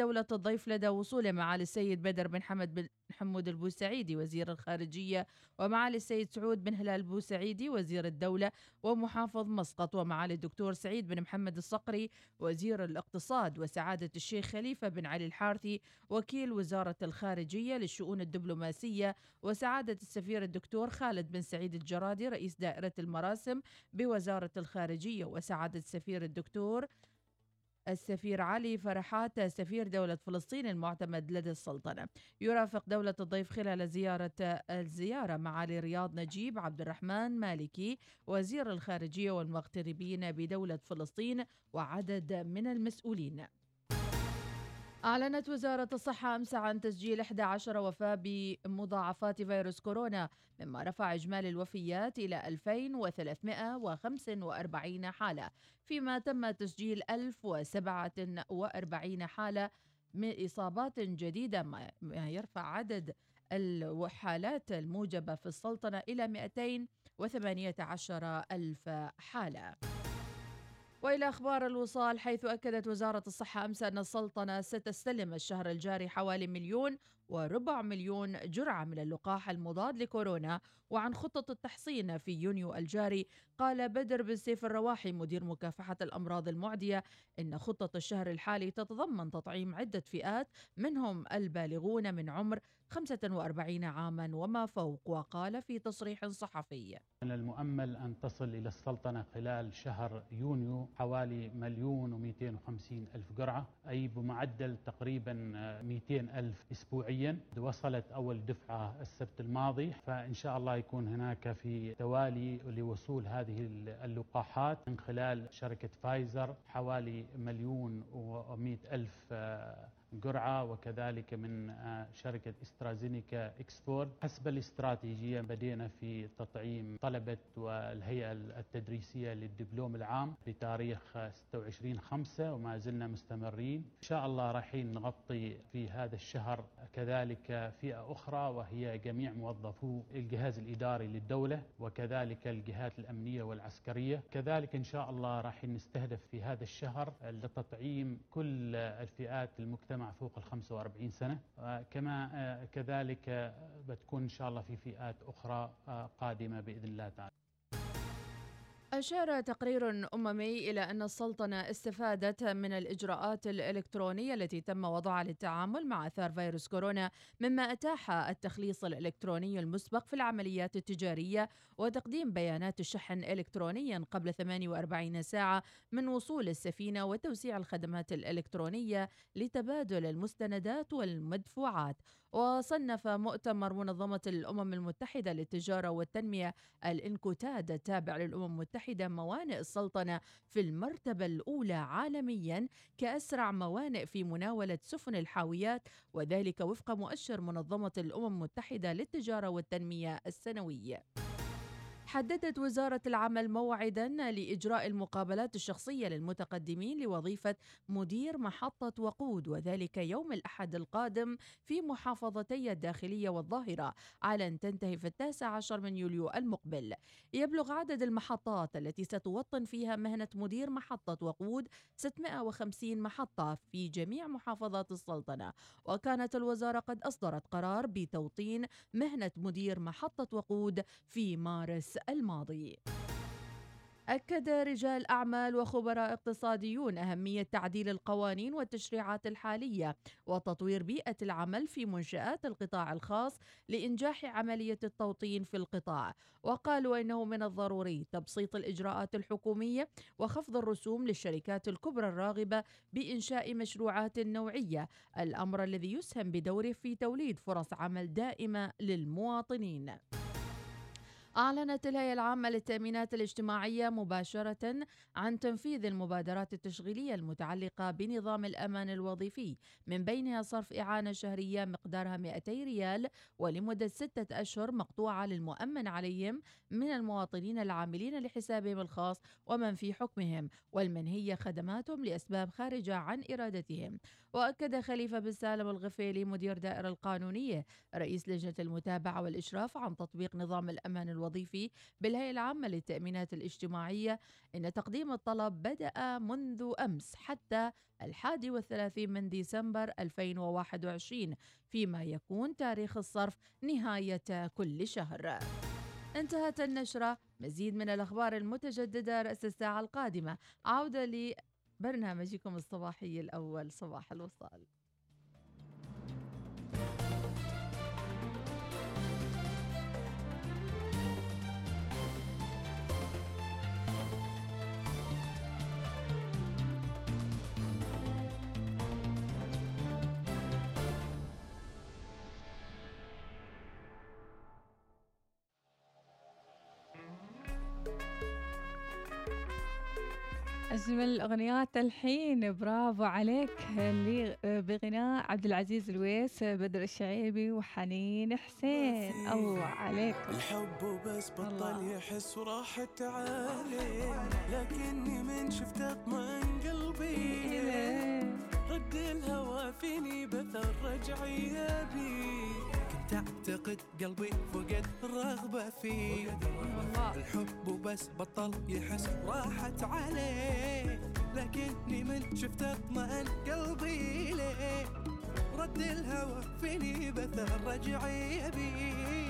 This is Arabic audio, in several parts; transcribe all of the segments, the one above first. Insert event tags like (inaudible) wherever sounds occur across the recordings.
دولة الضيف لدى وصول معالي السيد بدر بن حمد بن حمود البوسعيدي وزير الخارجية ومعالي السيد سعود بن هلال البوسعيدي وزير الدولة ومحافظ مسقط ومعالي الدكتور سعيد بن محمد الصقري وزير الاقتصاد وسعادة الشيخ خليفة بن علي الحارثي وكيل وزارة الخارجية للشؤون الدبلوماسية وسعادة السفير الدكتور خالد بن سعيد الجرادي رئيس دائرة المراسم بوزارة الخارجية وسعادة السفير الدكتور السفير علي فرحات سفير دولة فلسطين المعتمد لدى السلطنة. يرافق دولة الضيف خلال زيارة الزيارة معالي رياض نجيب عبد الرحمن مالكي وزير الخارجية والمغتربين بدولة فلسطين وعدد من المسؤولين. أعلنت وزارة الصحة أمس عن تسجيل 11 وفاة بمضاعفات فيروس كورونا مما رفع إجمالي الوفيات إلى 2345 حالة فيما تم تسجيل 1047 حالة من إصابات جديدة ما يرفع عدد الحالات الموجبة في السلطنة إلى 218 ألف حالة. وإلى أخبار الوصال حيث أكدت وزارة الصحة أمس أن السلطنة ستستلم الشهر الجاري حوالي مليون وربع مليون جرعة من اللقاح المضاد لكورونا. وعن خطة التحصين في يونيو الجاري قال بدر بن سيف الرواحي مدير مكافحة الأمراض المعدية إن خطة الشهر الحالي تتضمن تطعيم عدة فئات منهم البالغون من عمر 45 عاما وما فوق. وقال في تصريح صحفي من المؤمل أن تصل إلى السلطنة خلال شهر يونيو حوالي مليون ومئتين وخمسين ألف قرعة أي بمعدل تقريبا 200 ألف أسبوعيا. وصلت أول دفعة السبت الماضي فإن شاء الله يكون هناك في توالي لوصول هذه اللقاحات من خلال شركة فايزر حوالي مليون ومئة ألف قرعة وكذلك من آه، شركة استرازينيكا إكسفورد حسب الاستراتيجية بدينا في تطعيم طلبة والهيئة التدريسية للدبلوم العام بتاريخ 26 5 وما زلنا مستمرين. إن شاء الله رايحين نغطي في هذا الشهر كذلك فئة أخرى وهي جميع موظفو الجهاز الإداري للدولة وكذلك الجهات الأمنية والعسكرية. كذلك إن شاء الله رايحين نستهدف في هذا الشهر لتطعيم كل الفئات المجتمع مع فوق ال 45 سنة. كما آه، كذلك آه، بتكون إن شاء الله في فئات أخرى آه، قادمة بإذن الله تعالى. أشار تقرير أممي إلى أن السلطنة استفادت من الإجراءات الإلكترونية التي تم وضعها للتعامل مع آثار فيروس كورونا مما أتاح التخليص الإلكتروني المسبق في العمليات التجارية وتقديم بيانات الشحن إلكترونيا قبل 48 ساعة من وصول السفينة وتوسيع الخدمات الإلكترونية لتبادل المستندات والمدفوعات. وصنف مؤتمر منظمة الأمم المتحدة للتجارة والتنمية الإنكوتاد التابع للأمم المتحدة موانئ السلطنة في المرتبة الأولى عالميا كأسرع موانئ في مناولة سفن الحاويات وذلك وفق مؤشر منظمة الأمم المتحدة للتجارة والتنمية السنوي. حددت وزارة العمل موعدا لإجراء المقابلات الشخصية للمتقدمين لوظيفة مدير محطة وقود وذلك يوم الأحد القادم في محافظتي الداخلية والظاهرة على أن تنتهي في التاسع عشر من يوليو المقبل. يبلغ عدد المحطات التي ستوطن فيها مهنة مدير محطة وقود 650 محطة في جميع محافظات السلطنة. وكانت الوزارة قد أصدرت قرار بتوطين مهنة مدير محطة وقود في مارس الماضي. أكد رجال أعمال وخبراء اقتصاديون أهمية تعديل القوانين والتشريعات الحالية وتطوير بيئة العمل في منشآت القطاع الخاص لإنجاح عملية التوطين في القطاع. وقالوا إنه من الضروري تبسيط الإجراءات الحكومية وخفض الرسوم للشركات الكبرى الراغبة بإنشاء مشروعات نوعية الأمر الذي يسهم بدوره في توليد فرص عمل دائمة للمواطنين. أعلنت الهيئة العامة للتأمينات الاجتماعية مباشرة عن تنفيذ المبادرات التشغيلية المتعلقة بنظام الأمان الوظيفي من بينها صرف إعانة شهرية مقدارها 200 ريال ولمدة ستة أشهر مقطوعة للمؤمن عليهم من المواطنين العاملين لحسابهم الخاص ومن في حكمهم والمنهية خدماتهم لأسباب خارجة عن إرادتهم. وأكد خليفة بن سالم الغفيلي مدير دائرة القانونية رئيس لجنة المتابعة والإشراف عن تطبيق نظام الأمان الوظيفي الوظيفي بالهيئة العامة للتأمينات الاجتماعية إن تقديم الطلب بدأ منذ أمس حتى الحادي والثلاثين من ديسمبر 2021 فيما يكون تاريخ الصرف نهاية كل شهر. انتهت النشرة. مزيد من الأخبار المتجددة رأس الساعة القادمة. عودة لبرنامجكم الصباحي الأول. صباح الوصال. أجمل الأغنيات الحين. برافو عليك. اللي بغناء عبد العزيز الويس بدر الشعيبي وحنين حسين. الله عليك. الحب بس بطل يحس وراحت عليه لكني من شفت اطمئن قلبي. رد الهوى فيني بثر رجعي بي. تعتقد قلبي فقد الرغبة فيه. الحب بس بطل يحس راحت عليه. لكني من شفت اطمئن قلبي ليه. رد الهوى فيني بثر رجعي يبي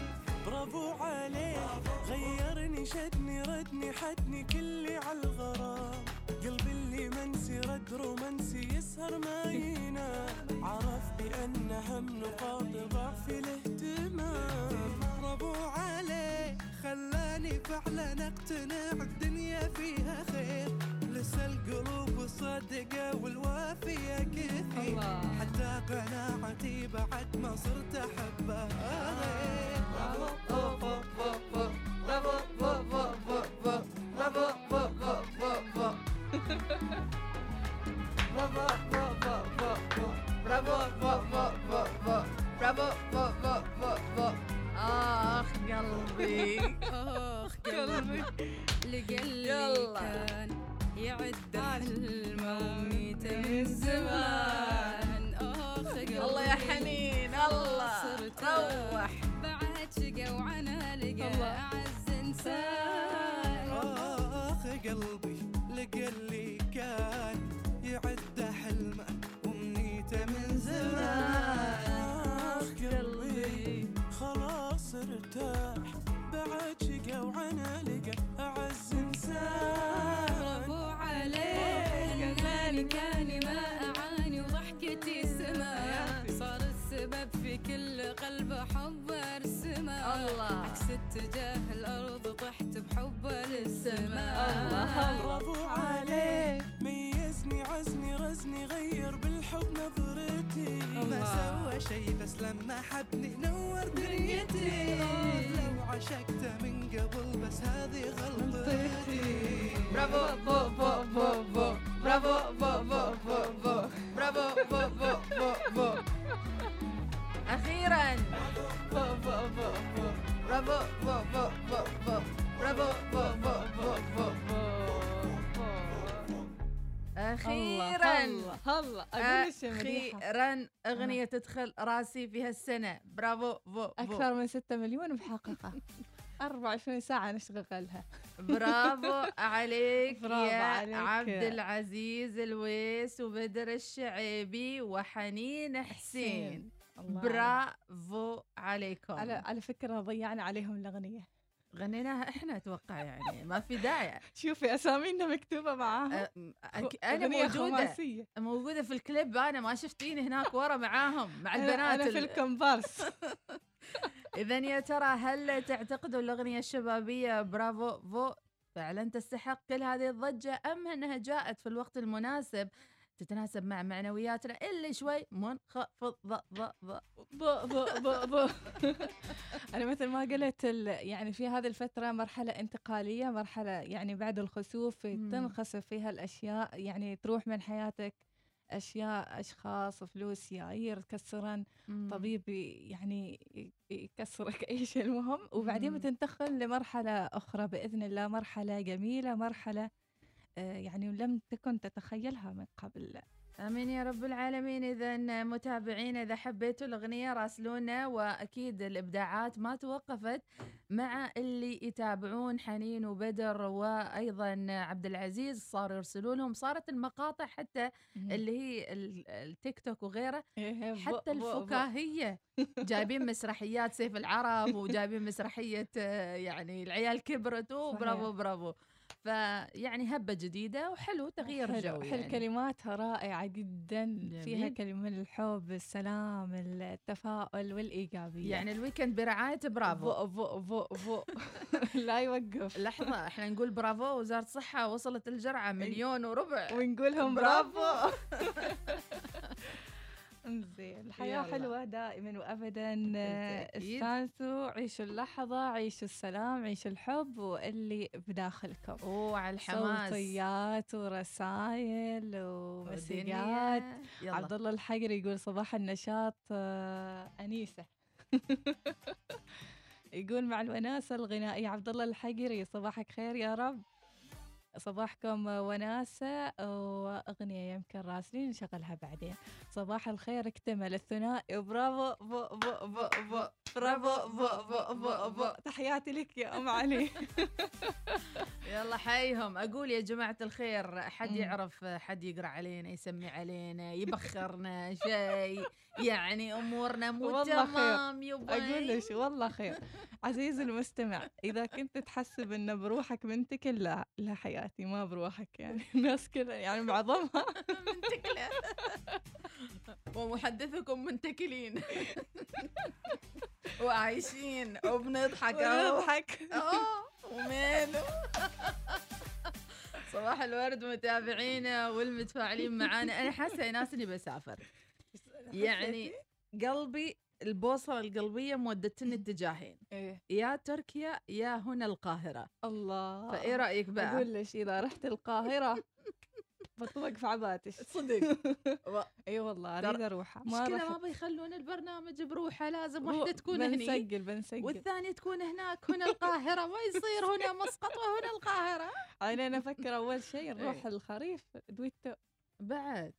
برافو عليه. غيرني شدني ردني حدني كلي على الغرام. قلبي اللي منسي رد رومانسي يسهر ما ينام. عرف بأن هم نقاط ضعف الاهتمام برافو عليه خلاني فعلا اقتنع الدنيا فيها خير لسه القلوب صادقة والوافية كثير حتى قناعتي بعد ما صرت أحبها غير آخ قلبي آخ قلبي لقلبي كان يعد حلمه وميته من زمان آخ قلبي الله يا حنين الله روح بعد شقى وعنا لقى Looking you. تدخل راسي في هالسنة. برافو بو بو أكثر من 6 مليون محققة. (laughs) 24 ساعة نشتغلها برافو (laughs) عليك برافو يا عليك. عبد العزيز الويس وبدر الشعيبي وحنين حسين. الله برافو عليكم. على على فكرة ضيعنا عليهم الأغنية. غنيناها إحنا أتوقع يعني ما في داعي. شوفي معاهم أ- أك- أنا موجودة خماسية. موجودة في الكليب أنا ما شفتيني هناك ورا معاهم مع البنات أنا في الكومبارس. (laughs) اذا يا ترى هل تعتقدوا الأغنية الشبابية برافو فو فعلا تستحق كل هذه الضجة أم أنها جاءت في الوقت المناسب؟ تتناسب مع معنوياتنا اللي شوي منخفضة (laughs) أنا مثل ما قلت يعني في هذه الفترة مرحلة انتقالية مرحلة يعني بعد الخسوف تنخسف فيها الأشياء يعني تروح من حياتك أشياء أشخاص فلوس ياير تكسرن طبيب يعني يكسرك أي شيء المهم وبعدين بتنتقل لمرحلة أخرى بإذن الله مرحلة جميلة مرحلة يعني لم تكن تتخيلها من قبل. آمين يا رب العالمين. اذا متابعينا إذا حبيتوا الأغنية راسلونا وأكيد الإبداعات ما توقفت مع اللي يتابعون حنين وبدر وأيضا عبد العزيز صاروا يرسلوا لهم. صارت المقاطع حتى اللي هي ال- التيك توك وغيره إيه، بو- حتى. الفكاهية. جايبين مسرحيات سيف العرب وجايبين مسرحية آه، يعني العيال كبرت. برافو صحيح. برافو. فيعني هبة جديدة وحلو تغيير حلو جو حلو يعني. كلماتها رائعة جدا. فيها جميل. كلمة الحب السلام التفاؤل والإيجابية. يعني ال weekend برعاية برافو. فو فو فو فو (laughs) لا يوقف. لحظة إحنا نقول برافو وزارة الصحة وصلت الجرعة مليون وربع. ونقولهم برافو. (laughs) برافو زين الحياة يلا. حلوة دائما وأبدا. استانسوا عيشوا اللحظة عيشوا السلام عيشوا الحب واللي بداخلكم. أوه على الحماس. صوتيات ورسائل. يلا. عبد الله الحقري يقول صباح النشاط آه، أنيسة. (laughs) يقول مع الوناسة الغنائية. عبد الله الحقري صباحك خير يا رب. صباحكم وناسة وأغنية يمكن راسلين نشغلها بعدين. صباح الخير اكتمل الثنائي. برافو بو بو بو بو. برافو بو بو بو بو تحياتي لك يا أم (laughs) علي. يلا حيهم أقول يا جماعة الخير حد. يعرف حد يقرأ علينا يسمي علينا يبخرنا شيء. يعني أمورنا مو. تمام يبا. أقول لك والله خير. عزيزي (laughs) المستمع إذا كنت تحسب إن بروحك منتكل لا لا حياتي ما بروحك يعني. (laughs) الناس كلها يعني معظمها منتكلة (laughs) ومحدثكم منتكلين. وعايشين وبنضحك أهو. ونضحك آه وماله صباح الورد متابعينا والمتفاعلين معانا. أنا حاسة ناس إني بسافر. يعني قلبي البوصلة القلبية مودتني (laughs) اتجاهين. إيه. يا تركيا يا هنا القاهرة. الله. فإيه رأيك بقى؟ أقول لك إذا رحت القاهرة (laughs) بطبق في عباتش. صدق. (laughs) إي والله أريد أروح ما مشكلة ما بيخلون البرنامج بروحه لازم واحدة تكون هني. بنسجل بنسجل. والثانية تكون هناك هنا القاهرة. ما يصير هنا مسقط وهنا القاهرة. أنا أفكر أول شيء نروح إيه. الخريف دويتو. بعد.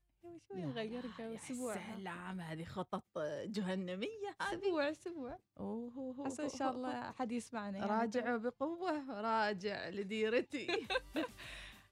شوي نغير جو أسبوع. سلام هذه خطط جهنمية هذه. أسبوع أسبوع. أوه عسى إن شاء الله أحد يسمعنا يعني. راجع بقوة راجع لديرتي. (laughs)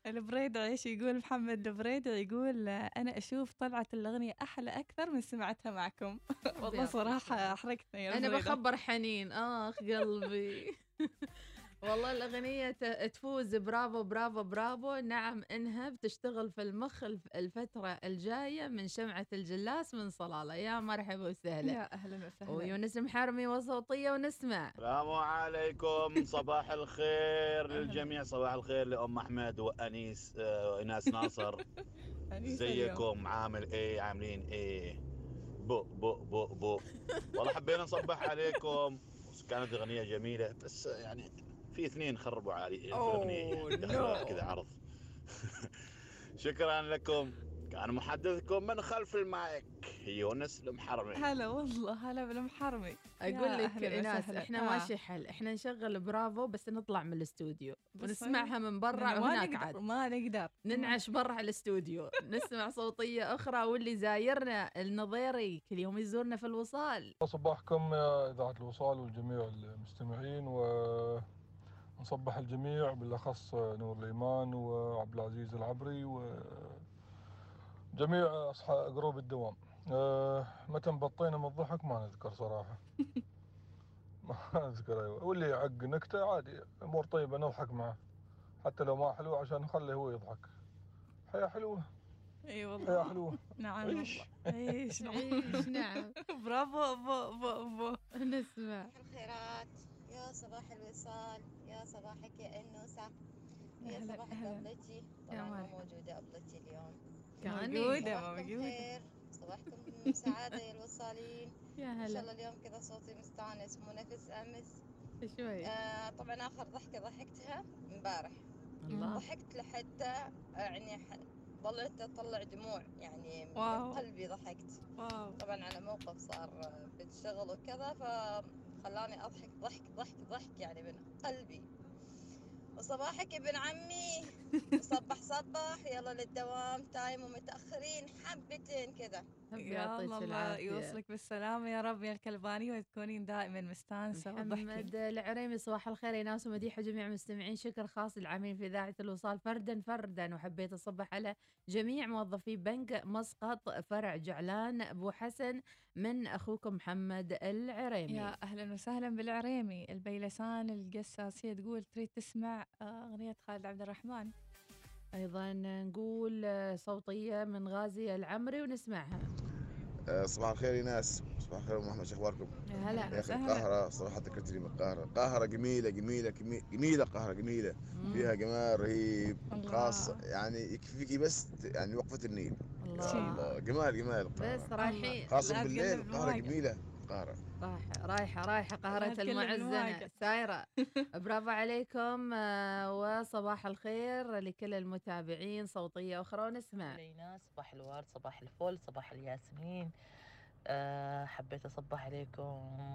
البريدع إيش يقول محمد البريدع يقول أنا أشوف طلعت الأغنية أحلى أكثر من سمعتها معكم. (laughs) والله صراحة. أحرقتني البريدع. بخبر حنين آخ قلبي. (laughs) والله الأغنية تفوز. برافو برافو برافو. نعم إنها بتشتغل في المخ الف- الفترة الجاية من شمعة الجلاس من صلالة. يا مرحبا وسهلا. يا أهلا وسهلا. ويونس المحرمي وصوتية ونسمع. السلام عليكم. صباح الخير للجميع. صباح الخير لأم أحمد وأنيس آه، وإناس ناصر. (laughs) ازيكم عامل إيه؟ عاملين إيه؟ بو بو بو بو. والله حبينا نصبح عليكم. كانت أغنية جميلة بس يعني في اثنين خربوا علي no. كذا عرض. (laughs) شكرا لكم. كان محدثكم من خلف المايك يونس المحرمي. هلا والله هلا بالمحرمي. أقول لك ايناس. إحنا آه. ماشي حل. إحنا نشغل برافو بس نطلع من الاستوديو. ونسمعها من برا ما وهناك نقدر عاد. ما نقدر. ننعش برا الاستوديو. نسمع صوتية أخرى واللي زايرنا النظيري كل يوم يزورنا في الوصال. صباحكم يا إذاعة الوصال والجميع المستمعين ونصبح الجميع بالأخص نور الإيمان وعبد العزيز العبري وجميع أصحاب جروب الدوام. أه، متى انبطينا من الضحك ما نذكر صراحة. (laughs) ما نذكر أيوة. واللي يعق نكتة عادي أمور طيبة نضحك معه. حتى لو ما حلو عشان نخليه هو يضحك. حياة حلوة. إي حياة والله حلوة. نعم. عيش. عيش نعم. عيش نعم. (laughs) برافو بو بو بو نسمع. صباح الخيرات. يا صباح الوصال. يا صباحك يا إنوسة. يا صباحك. أبلتي. طبعا. موجودة أبلتي اليوم. كاني موجودة. صباحكم سعادة يا الوصالين. يا إن شاء هلا الله اليوم كذا صوتي مستانس مو نفس أمس. شوي. آه طبعا آخر ضحكة ضحكتها امبارح. ضحكت لحتى يعني ظلت أطلع دموع. يعني من wow. قلبي ضحكت. wow. طبعا على موقف صار بالشغل وكذا فخلاني أضحك ضحك ضحك ضحك يعني من قلبي. وصباحك ابن عمي. (laughs) صبح صبح يلا للدوام. time ومتأخرين حبتين كذا يعطيك الله الله العافية. يوصلك بالسلامة يا رب يا الكلباني وتكونين دائما مستانسة وضحكي محمد العريمي صباح الخير يا ناس ومديح وجميع المستمعين. شكر خاص للعاملين في إذاعة الوصال. فردا فردا وحبيت أصبح على جميع موظفي بنك مسقط فرع جعلان. أبو حسن من اخوكم محمد العريمي. يا أهلا وسهلا بالعريمي. البيلسان القساسية تقول تريد تسمع آه، أغنية خالد عبد الرحمن. أيضا نقول آه، صوتية من غازي العمري ونسمعها. آه، صباح الخير يا ناس صباح الخير أم محمد شو أخباركم؟ هلا يا أخي وسهلا. القاهرة صراحة ذكرتني بالقاهرة. القاهرة جميلة جميلة جمي- جميلة القاهرة جميلة. مم. فيها جمال رهيب. خاصة يعني يكفيكي بس يعني وقفة النيل. الله. الله. جمال جمال بس القاهرة رايحين خاصة لا بالليل تقلب القاهرة المواقع. رايحة رايحة رايحة قاهرة تكلم المعزنة. سايرة (laughs) برافو عليكم آه، وصباح الخير لكل المتابعين صوتية أخرى ونسمع. علينا صباح الورد صباح الفل صباح الياسمين. أه حبيت أصبح عليكم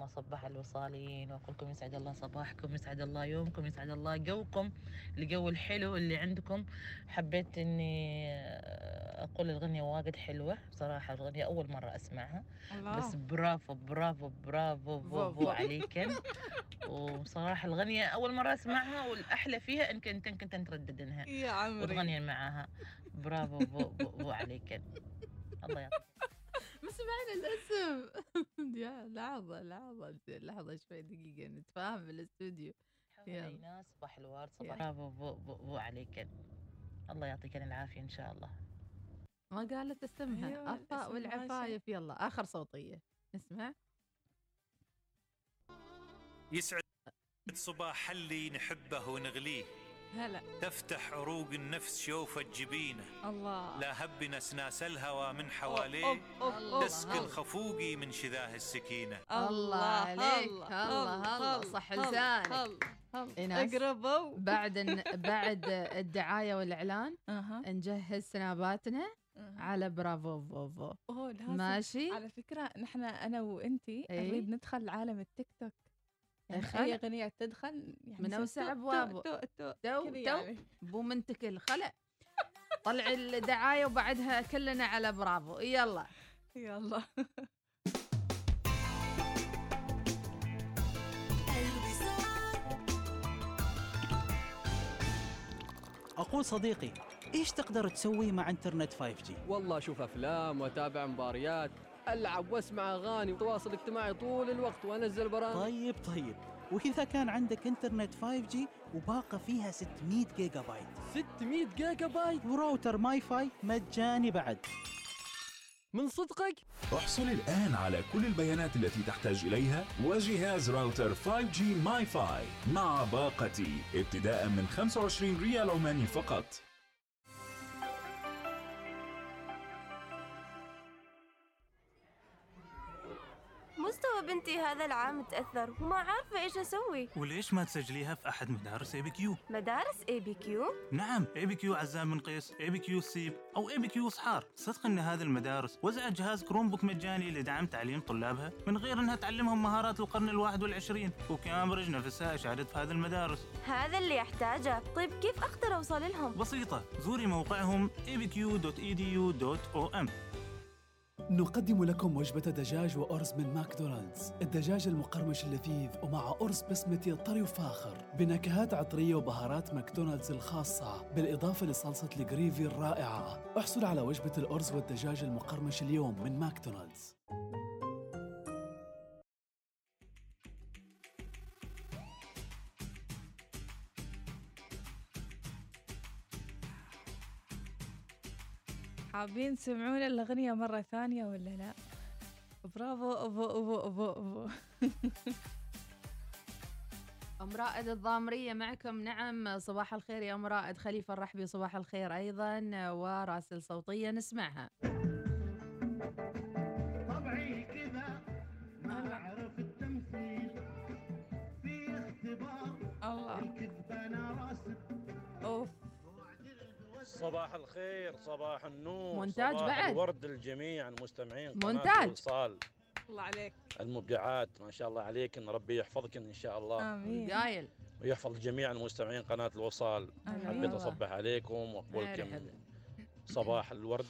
وأصبح على الوصالين وأقول لكم يسعد الله صباحكم يسعد الله يومكم يسعد الله جوكم الجو الحلو اللي عندكم. حبيت إني آه، أقول الغنية واجد حلوة بصراحة الغنية أول مرة أسمعها. بس الله برافو برافو برافو فو- فو فو. عليكم. وبصراحة الغنية أول مرة أسمعها والأحلى فيها إنك أنت كنت ترددنها يا عمري. وتغنين معاها برافو بو, بو, بو عليك الله يعطيك سمعنا الأسم. (laughs) يا لحظة لحظة لحظة شوي دقيقة نتفاهم بالاستوديو يلا. صباح الورد. صباح برافو بو, بو, بو عليك. الله يعطيك العافية إن شاء الله. ما قالت أسمها؟ الاسم والعفايف يلا آخر صوتية. نسمع يسعد صباح اللي نحبه ونغليه. هلا تفتح عروق النفس شوفة جبينه الله. لا هب نسناس الهوى من حواليه. تسكن الله. خفوقي من شذاه السكينة. الله عليك. الله، الله، صح لسانك. اقربوا. بعد بعد الدعاية والإعلان نجهز سناباتنا. على برافو فوفو ماشي؟ على فكرة نحن أنا وأنتي إيه؟ نريد ندخل عالم التيك توك. يعني؟ أي أغنية تدخل يعني من يصير أوسع تو- تو-. تو تو يعني. بو منتكل خلع طلع الدعاية وبعدها كلنا على برافو يلا يلا أقول صديقي إيش تقدر تسوي مع إنترنت 5G؟ والله أشوف أفلام وأتابع مباريات ألعب وأسمع أغاني وتواصل اجتماعي طول الوقت وأنزل برامج. طيب طيب. وإذا كان عندك إنترنت 5G وباقة فيها 600 جيجا بايت 600 جيجا بايت وراوتر ماي فاي مجاني بعد. من صدقك؟ احصل الآن على كل البيانات التي تحتاج إليها وجهاز راوتر 5G MiFi مع باقتي ابتداء من 25 ريال عماني فقط. مستوى بنتي هذا العام تأثر وما عارفة إيش أسوي. وليش ما تسجليها في أحد مدارس اي بي كيو؟ مدارس اي بي كيو نعم اي بي كيو عزام بن قيس اي بي كيو سيب أو اي بي كيو صحار. صدق إن هذه المدارس وزعت جهاز Chromebook مجاني لدعم تعليم طلابها من غير إنها تعلمهم مهارات القرن الواحد والعشرين. وكامبريدج نفسها اشادت في هذه المدارس. هذا اللي أحتاجه. طيب كيف أقدر أوصل لهم؟ بسيطة زوري موقعهم abq.edu.om نقدم لكم وجبة دجاج وأرز من ماكدونالدز. الدجاج المقرمش اللذيذ ومع أرز بسمتي طري وفاخر. بنكهات عطرية وبهارات ماكدونالدز الخاصة بالإضافة لصلصة ال gravy الرائعة. احصل على وجبة الأرز والدجاج المقرمش اليوم من ماكدونالدز. حابين تسمعون الأغنية مرة ثانية ولا لا؟ برافو أبو أبو أبو أبو. (laughs) أم رائد الضامرية معكم. نعم صباح الخير يا أم رائد. خليفة الرحبي صباح الخير أيضا وراسل صوتية نسمعها. صباح الخير صباح النور مونتاج صباح بعد. الورد للجميع المستمعين قناة مونتاج. الوصال. الله عليك. المبدعات ما شاء الله عليك إن ربي يحفظك إن شاء الله. آمين. قايل ويحفظ جميع المستمعين قناة الوصال. حبيت أصبح عليكم وأقول لكم مرحبا. صباح الورد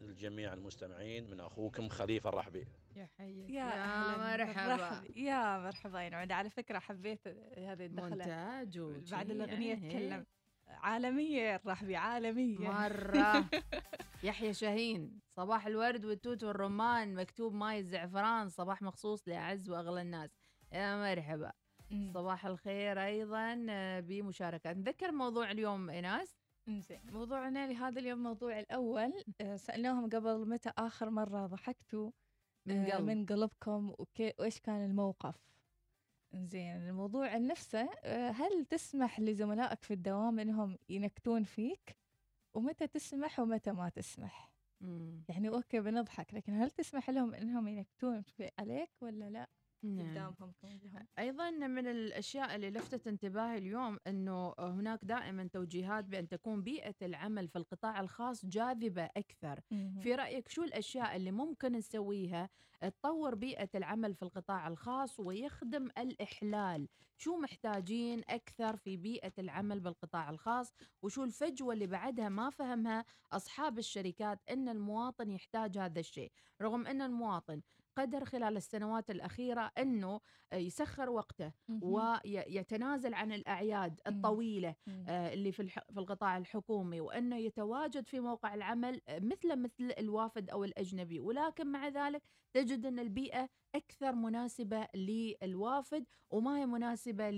للجميع المستمعين من أخوكم خليفة الرحبي. يا, يا أهلاً. مرحبا. يا مرحبا يا نعود على فكرة حبيت هذه الدخلة. مونتاج بعد الأغنية يعني. تكلم عالمية يا الرحبي عالمية مرة. (laughs) يحيى شاهين صباح الورد والتوت والرمان مكتوب ماي الزعفران صباح مخصوص لأعز وأغلى الناس. يا مرحبا. صباح الخير أيضا آه، بمشاركة. نذكر موضوع اليوم إيناس إنزين. موضوعنا لهذا اليوم موضوع الأول آه، سألناهم قبل متى آخر مرة ضحكتوا؟ من آه، قلب. من قلبكم وإيش كان الموقف؟ زين الموضوع نفسه آه، هل تسمح لزملائك في الدوام إنهم ينكتون فيك ومتى تسمح ومتى ما تسمح مم. يعني أوكي بنضحك لكن هل تسمح لهم إنهم ينكتون في عليك ولا لا. قدامهم كلهم أيضا من الأشياء اللي لفتت انتباهي اليوم إنه هناك دائما توجيهات بأن تكون بيئة العمل في القطاع الخاص جاذبة أكثر. مهم. في رأيك شو الأشياء اللي ممكن نسويها تطور بيئة العمل في القطاع الخاص ويخدم الإحلال؟ شو محتاجين أكثر في بيئة العمل بالقطاع الخاص؟ وشو الفجوة اللي بعدها ما فهمها أصحاب الشركات إن المواطن يحتاج هذا الشيء؟ رغم إن المواطن قدر خلال السنوات الأخيرة أنه يسخر وقته. ويتنازل عن الأعياد الطويلة. آه، اللي في في القطاع الحكومي وأنه يتواجد في موقع العمل آه، مثل مثل الوافد أو الأجنبي ولكن مع ذلك تجد أن البيئة أكثر مناسبة للوافد وما هي مناسبة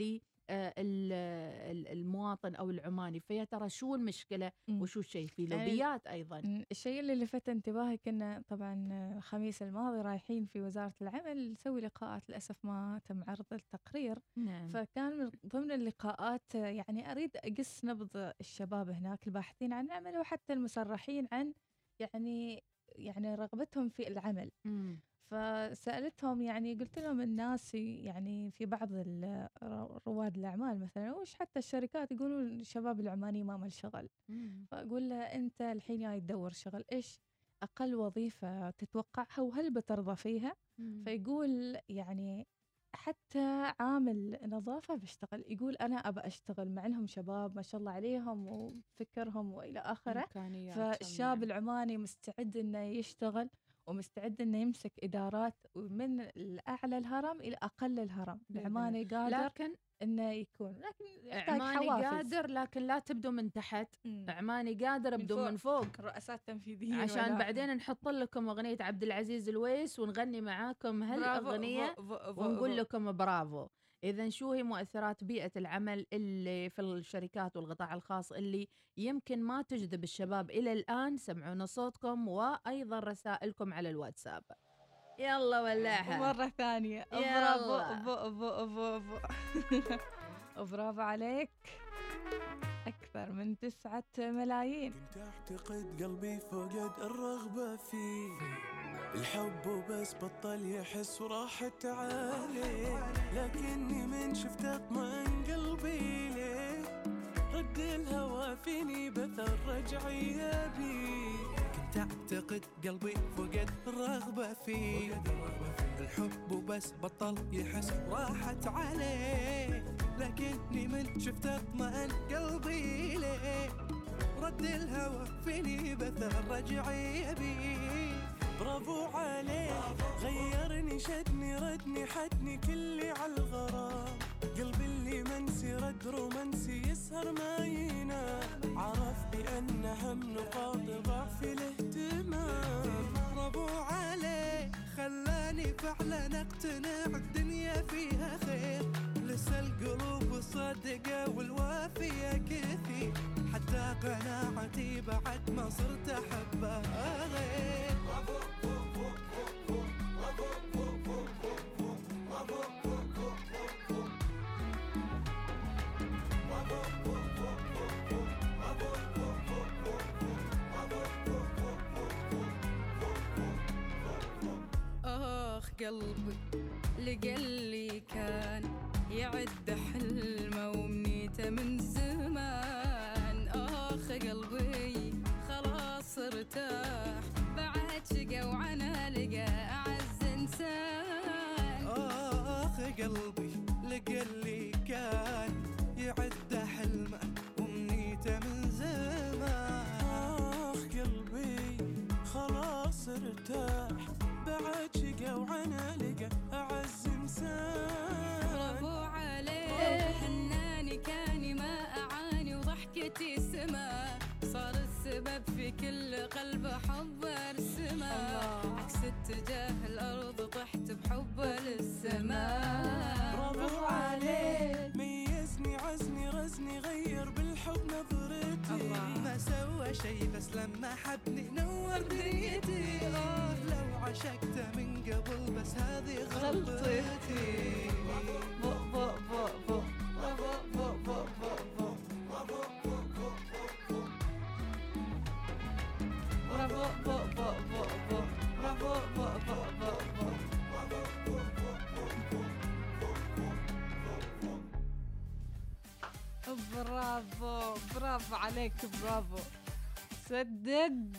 المواطن أو العماني فيا ترى شو المشكلة. وشو الشيء؟ في لوبيات أيضا. الشيء اللي لفت انتباهي كنا طبعا الخميس الماضي رايحين في وزارة العمل نسوي لقاءات للأسف ما تم عرض التقرير. نعم. فكان من ضمن اللقاءات يعني أريد أقص نبض الشباب هناك الباحثين عن العمل وحتى المسرحين عن يعني يعني رغبتهم في العمل. مم. فسألتهم يعني قلت لهم الناس يعني في بعض رواد الأعمال مثلا وش حتى الشركات يقولون الشباب العماني ما مال شغل. فأقول له أنت الحين جاي تدور شغل إيش أقل وظيفة تتوقعها وهل بترضى فيها مم. فيقول يعني حتى عامل نظافة بيشتغل يقول أنا أبى أشتغل مع إنهم شباب ما شاء الله عليهم وفكرهم وإلى آخره فالشاب نعم. العماني مستعد إنه يشتغل ومستعد إنه يمسك إدارات من الأعلى الهرم إلى أقل الهرم. العماني قادر لكن إنه يكون. لكن عماني حوافز. قادر لكن لا تبدو من تحت. مم. عماني قادر من أبدو فوق. من فوق. رؤساء تنفيذيين عشان ولا- بعدين نحط لكم أغنية عبد العزيز الويس ونغني معاكم هالأغنية ونقول. لكم برافو. إذا شو هي مؤثرات بيئة العمل اللي في الشركات والقطاع الخاص اللي يمكن ما تجذب الشباب إلى الآن؟ سمعونا صوتكم وأيضا رسائلكم على الواتساب. يلا ولاها. مرة ثانية. يلا. برافو برافو برافو برافو عليك. أكثر من تسعة ملايين. اعتقد قلبي فقد الرغبة فيه. الحب وبس بطل يحس وراحت عليه لكني من شفت أطمئن قلبي ليه؟ رد الهوى فيني بثر رجعية بيه كنت أعتقد قلبي فقد الرغبة فيه. الحب وبس بطل يحس راحت عليه لكني من شفت أطمئن قلبي ليه؟ رد الهوى فيني بثر رجعي بيه برافو عليه غيرني شدني ردني حدني كلي على الغرام. قلبي اللي منسي رد رومانسي يسهر ما ينام عرف بأن هم نقاط ضعف الاهتمام. برافو عليه خلاني فعلا أقتنع الدنيا فيها خير. القلوب صادقة والوافية كثير. حتى قناعتي بعد ما صرت أحبها. غير آخ قلبي لقلي كان يعد حلمه ومنيته من زمان. آخ قلبي حبني نور نيتي. آه لو عشقت من قبل بس هذه غلطتي. برافو برافو عليك برافو. سدد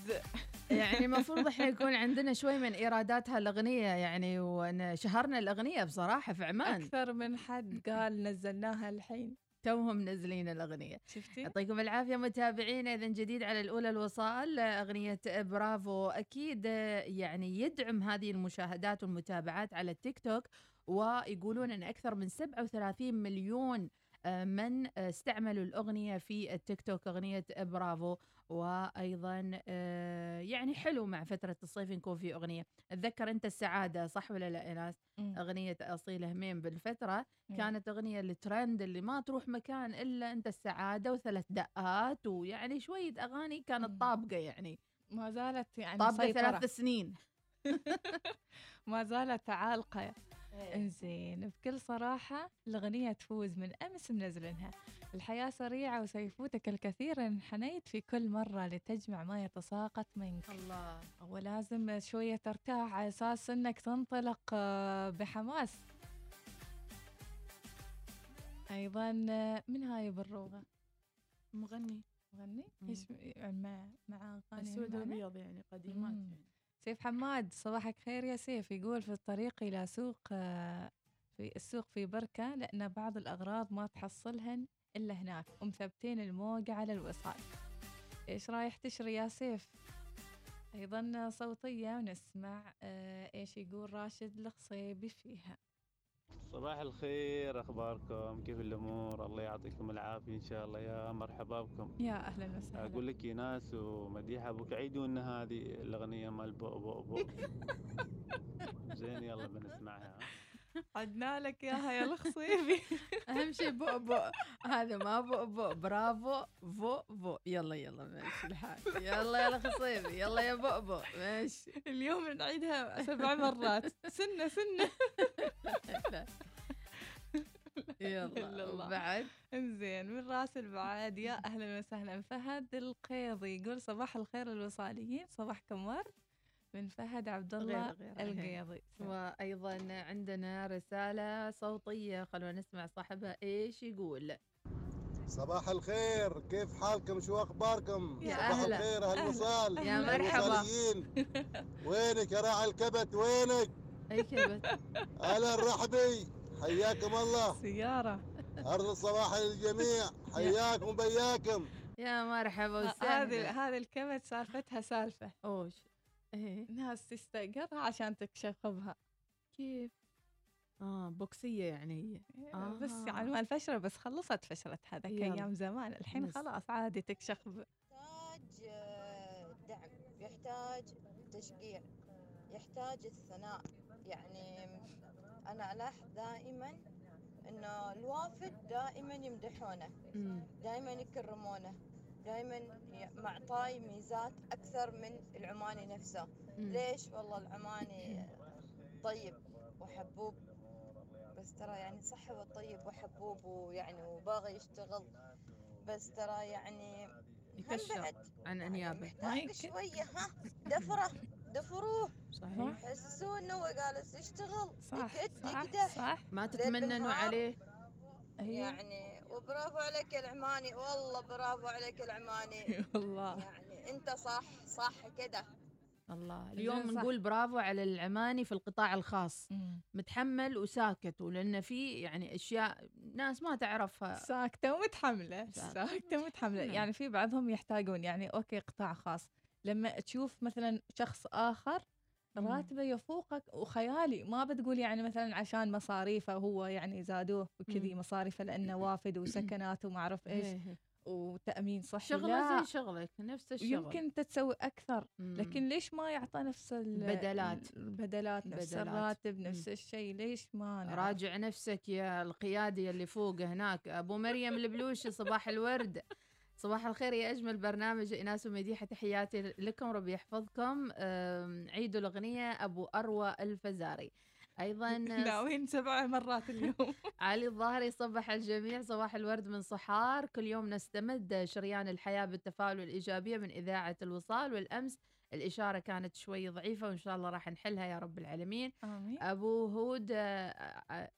يعني المفروض إحنا يكون عندنا شوي من إيرادات هالأغنية يعني وشهرنا الأغنية بصراحة في عمان. أكثر من حد قال نزلناها الحين. توهم منزلين الأغنية. شفتي؟ يعطيكم العافية متابعينا إذا جديد على الأولى الوصال أغنية برافو أكيد يعني يدعم هذه المشاهدات والمتابعات على التيك توك ويقولون إن أكثر من 37 مليون آه، من آه، استعملوا الأغنية في التيك توك أغنية برافو. وأيضا آه، يعني حلو مع فترة الصيف يكون في أغنية. أتذكر أنت السعادة صح ولا لا ايناس أغنية اصيل هميم بالفترة كانت أغنية الترند اللي ما تروح مكان إلا أنت السعادة وثلاث دقات ويعني شوية أغاني كانت طابقة يعني. ما زالت يعني طابقة ثلاث سنين. (laughs) ما زالت عالقة. إنزين بكل صراحة الأغنية تفوز من أمس منزلينها الحياة سريعة وسيفوتك الكثير انحنيت في كل مرة لتجمع ما يتساقط منك الله ولازم شوية ترتاح على أساس أنك تنطلق آه، بحماس أيضا آه، من هاي بالروغة مغني مغني. إيش مع مع أغاني أسود معنا؟ وأبيض يعني قديمات. يعني. سيف حماد صباحك خير يا سيف. يقول في الطريق إلى سوق آه، في السوق في بركة لأن بعض الأغراض ما تحصلهن إلا هناك. ومثبتين الموقع على الوصال إيش رايح تشري يا سيف؟ أيضا صوتية ونسمع آه، إيش يقول راشد الخصيبي فيها. صباح الخير أخباركم؟ كيف الأمور؟ الله يعطيكم العافية إن شاء الله. يا مرحبا بكم. يا أهلا وسهلا. أقول لك ايناس ومديحة أبوك عيدوا ان هذه الأغنية مال بو بو بو (laughs) زين يلا بنسمعها. عدنا لك ياها يا الخصيبي. (laughs) أهم شيء بو بو. هذا ما بو بو. برافو. فو فو يلا يلا ماشي الحال. يلا يا الخصيبي. يلا يا بو بو. ماشي. اليوم نعيدها سبع مرات. سنة سنة. يلا. الله. وبعد؟ إنزين من رأس البعاد. يا أهلا وسهلا. فهد القيضي. يقول صباح الخير الوصاليين صباحكم ورد من فهد عبد الله غير القيضي. وأيضا عندنا رسالة صوتية خلونا نسمع صاحبها إيش يقول. صباح الخير كيف حالكم؟ شو أخباركم؟ يا صباح أهلا. الخير أهل الوصال يا مرحبا. وينك يا راعي الكبت؟ وينك؟ أي كبت؟ أهلا الرحبي حياكم الله. سيارة. ارض الصباح للجميع. حياكم وبياكم. يا مرحبا هذه وسهلا. هذه الكبت سالفتها سالفة. أوش؟ إيه ناس تستأجرها عشان تكشخبها كيف آه بوكسية يعني هي آه. بس آه. يعني ما الفشرة بس خلصت فشرتها ذاك يلا. أيام زمان الحين بس. خلاص عادي تكشخب يحتاج آه، دعم يحتاج تشجيع يحتاج الثناء يعني أنا ألاحظ دائما إنه الوافد دائما يمدحونه. دائما يكرمونه دائما معطاي ميزات أكثر من العماني نفسه. ليش؟ والله العماني طيب وحبوب. بس ترى يعني صح هو طيب وحبوب ويعني وباغي يشتغل. بس ترى يعني يكشر عن أنيابه. محتاج شوية ها؟ دفرة. دفروه صحيح. حسسوه إنه هو جالس يشتغل. صح يكد صح صح. ما تتمننوا. عليه. يعني وبرافو عليك يا العماني والله برافو عليك يا العماني (laughs) والله يعني انت صح صح كده الله اليوم صح. نقول برافو على العماني في القطاع الخاص مم. متحمل وساكت ولأن في يعني أشياء ناس ما تعرفها ساكتة ومتحملة ساكتة. ساكتة ومتحملة نعم. يعني في بعضهم يحتاجون يعني أوكي قطاع خاص لما تشوف مثلا شخص آخر مم. راتبه يفوقك وخيالي ما بتقول يعني مثلا عشان مصاريفه هو يعني زادوه وكذي. مصاريفه لأنه وافد وسكنات وما أعرف إيش إيه، إيه. وتأمين صحي شغلة لا زي شغلك نفس الشغل يمكن انت تسوي أكثر. لكن ليش ما يعطى نفس ال- بدلات. البدلات نفس بدلات. الراتب. نفس الشيء ليش ما نعرف؟ راجع نفسك يا القيادي اللي فوق هناك أبو مريم البلوشي صباح الورد صباح الخير يا أجمل برنامج ايناس ومديحة تحياتي لكم ربي يحفظكم. عيدوا الأغنية أبو أروى الفزاري. أيضا (laughs) ناويين سبع مرات اليوم؟ (laughs) علي الظاهري صبح الجميع صباح الورد من صحار. كل يوم نستمد شريان الحياة بالتفاؤل والإيجابية من إذاعة الوصال والأمس. الإشارة كانت شوي ضعيفة وإن شاء الله راح نحلها يا رب العالمين. آمين. أبو هود آه، آه،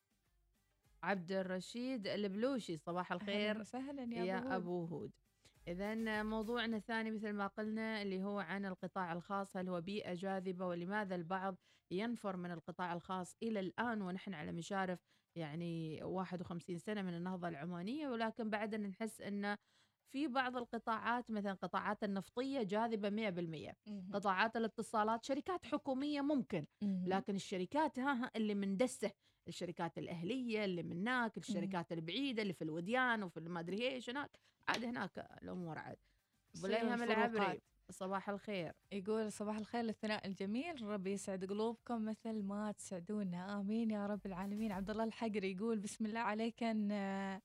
عبد الرشيد البلوشي صباح أهلاً الخير وسهلا يا, يا أبو أبو هود. إذا موضوعنا الثاني مثل ما قلنا اللي هو عن القطاع الخاص هل هو بيئة جاذبة ولماذا البعض ينفر من القطاع الخاص إلى الآن ونحن على مشارف يعني 51 سنة من النهضة العمانية ولكن بعدنا نحس أن في بعض القطاعات مثلا قطاعات النفطية جاذبة 100% مهم. قطاعات الاتصالات شركات حكومية ممكن. لكن الشركات ها ها اللي من دسه الشركات الأهلية اللي من هناك الشركات البعيدة اللي في الوديان وفي ما أدري إيش هناك. عاد هناك الأمور عاد. الأيهم العبري. صباح الخير. يقول صباح الخير للثناء الجميل. ربي يسعد قلوبكم مثل ما تسعدونا. آمين يا رب العالمين. عبد الله الحقري يقول بسم الله عليك أن آه،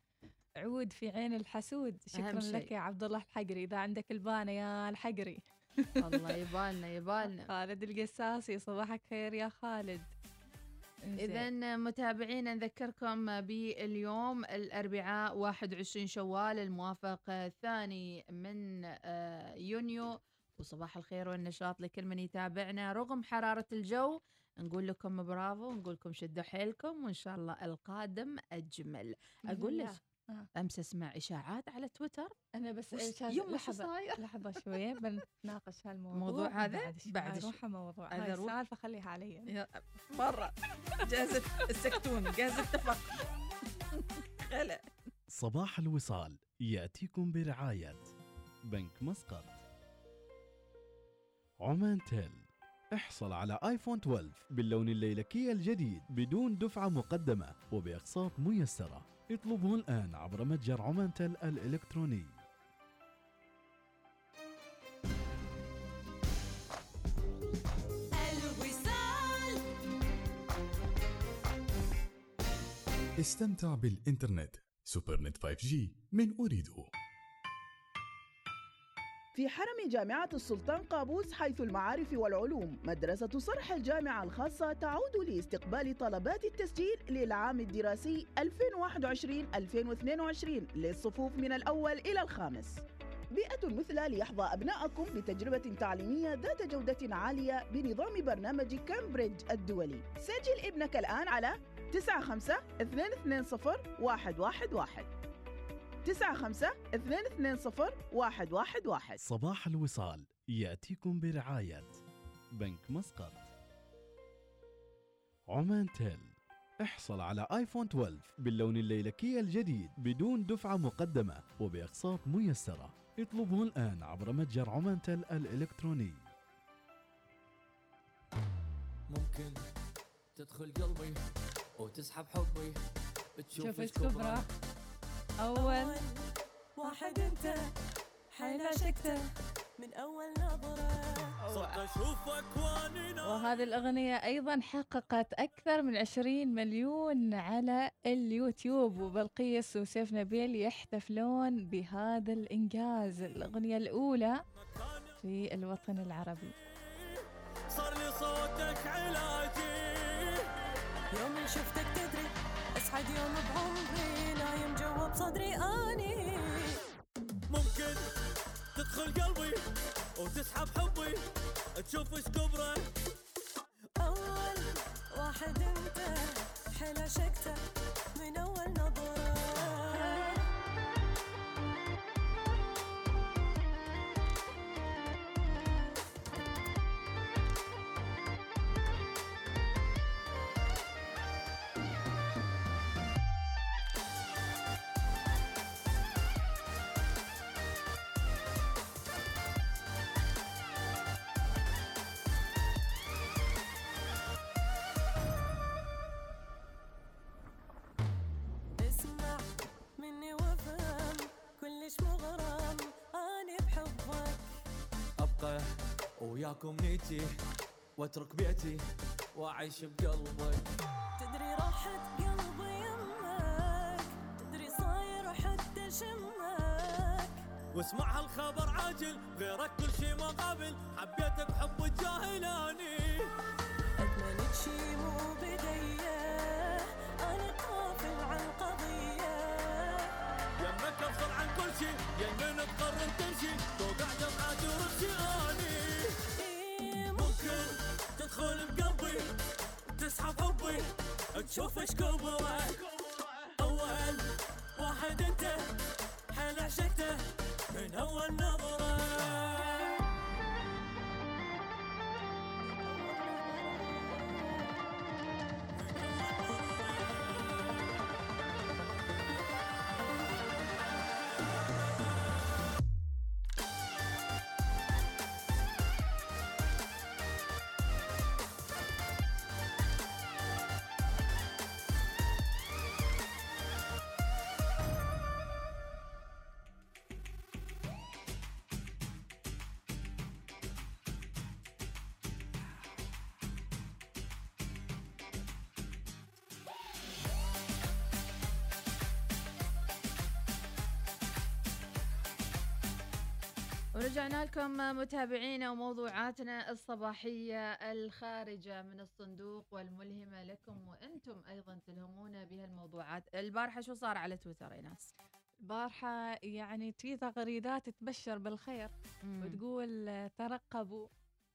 عود في عين الحسود. شكرا لك. يا عبد الله الحقري. إذا عندك البانة يا الحقري. الله يبالنا يبالنا. (laughs) خالد القساسي صباحك خير يا خالد. إذا متابعينا نذكركم باليوم الأربعاء 21 شوال الموافق الثاني من آه، يونيو. وصباح الخير والنشاط لكل من يتابعنا. رغم حرارة الجو نقول لكم برافو ونقول لكم شدوا حيلكم وإن شاء الله القادم أجمل. أقول. لك آه. أمس أسمع إشاعات على تويتر. أنا بس وش- شو لحظة صاير؟ لحظة (laughs) شوية بنتناقش هالموضوع. الموضوع هذا بعد شوي. شوي. موضوع. هذا هاي. السالفه خليها علي. مرة. جاهزة السكتون جاهزة اتفق خلا. صباح الوصال يأتيكم برعاية بنك مسقط. عمان تيل. احصل على آيفون 12 باللون الليلكي الجديد بدون دفعة مقدمة وبأقساط ميسرة. اطلبه الآن عبر متجر عمان تيل الإلكتروني. الوصال استمتع بالإنترنت. سوبر نت 5G من أريدو في حرم جامعة السلطان قابوس حيث المعارف والعلوم مدرسة صرح الجامعة الخاصة تعود لاستقبال طلبات التسجيل للعام الدراسي 2021-2022 للصفوف من الأول إلى الخامس. بيئة مثلى ليحظى أبناءكم بتجربة تعليمية ذات جودة عالية بنظام برنامج كامبريدج الدولي. سجل ابنك الآن على 95 220 111 95 220 111 صباح الوصال يأتيكم برعاية بنك مسقط. عمان تيل احصل على آيفون 12 باللون الليلكي الجديد بدون دفعة مقدمة وبأقساط ميسرة. اطلبه الآن عبر متجر عمان تيل الإلكتروني. ممكن تدخل قلبي وتسحب حبي تشوف شوف أول. واحد انت حيل عشقته. من أول نظرة. صرت أشوفك واني وهذه الأغنية أيضا حققت أكثر من 20 مليون على اليوتيوب وبلقيس وسيف نبيل يحتفلون بهذا الإنجاز. الأغنية الأولى في الوطن العربي. صار لي صوتك علاجي. يوم شفتك تدري أسعد يوم بعمري. بصدري أني. ممكن تدخل قلبي وتسحب حبي. تشوف إيش كبره. أول واحد أنت حيل عشقته من أول نظره نيتي واترك بيتي وأعيش بقلبك. تدري راحت قلبي يمك تدري صاير حتى شمك. واسمع هالخبر عاجل غيرك كل شي ما قابل حبيتك حب الجاهلاني. أتمنى شي مو بدية أنا قافل عن قضية. يمك افصل عن كل شي يمين تقرر تمشي توقع دمعاتي ورمشي اني ممكن تدخل بقلبي؟ تسحب حبي تشوف إيش أول واحد أنت حيل عشقته من أول نظرة. ورجعنا لكم متابعينا وموضوعاتنا الصباحية الخارجة من الصندوق والملهمة لكم وأنتم أيضا تلهمونا بها الموضوعات البارحة شو صار على تويتر يا ناس؟ البارحة يعني في تغريدات تبشر بالخير مم. وتقول ترقبوا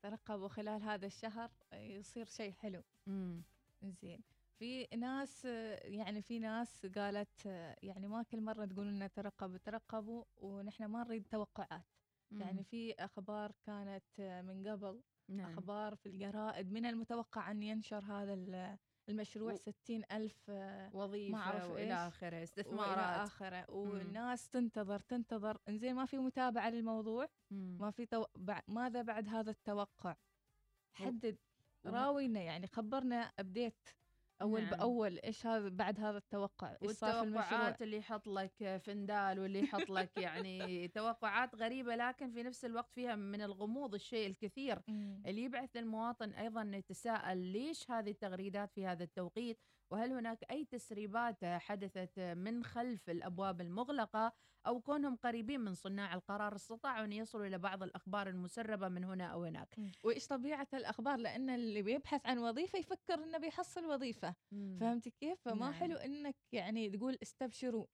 ترقبوا خلال هذا الشهر يصير شيء حلو. مم. زين. في ناس يعني في ناس قالت يعني ما كل مرة تقول لنا ترقبوا ترقبوا ونحن ما نريد توقعات. يعني. في أخبار كانت من قبل نعم. أخبار في الجرائد من المتوقع أن ينشر هذا ال- المشروع و- ستين ألف وظيفة ما أعرف وإلى آخره وإلى استثمارات آخره والناس تنتظر تنتظر إنزين ما في متابعة للموضوع مم. ما في تو... بع... ماذا بعد هذا التوقع حدد راوينا يعني خبرنا أبديت أول نعم. بأول إيش هذا بعد هذا التوقع والتوقعات اللي يحط لك فندال واللي يحط لك يعني (laughs) توقعات غريبة لكن في نفس الوقت فيها من الغموض الشيء الكثير. اللي يبعث المواطن أيضا يتساءل ليش هذه التغريدات في هذا التوقيت وهل هناك أي تسريبات حدثت من خلف الأبواب المغلقة أو كونهم قريبين من صناع القرار استطاعوا أن يصلوا إلى بعض الأخبار المسربة من هنا أو هناك؟ وإيش طبيعة الأخبار؟ لأن اللي بيبحث عن وظيفة يفكر إنه بيحصل وظيفة. فهمتي كيف؟ فما نعم. حلو إنك يعني تقول استبشروا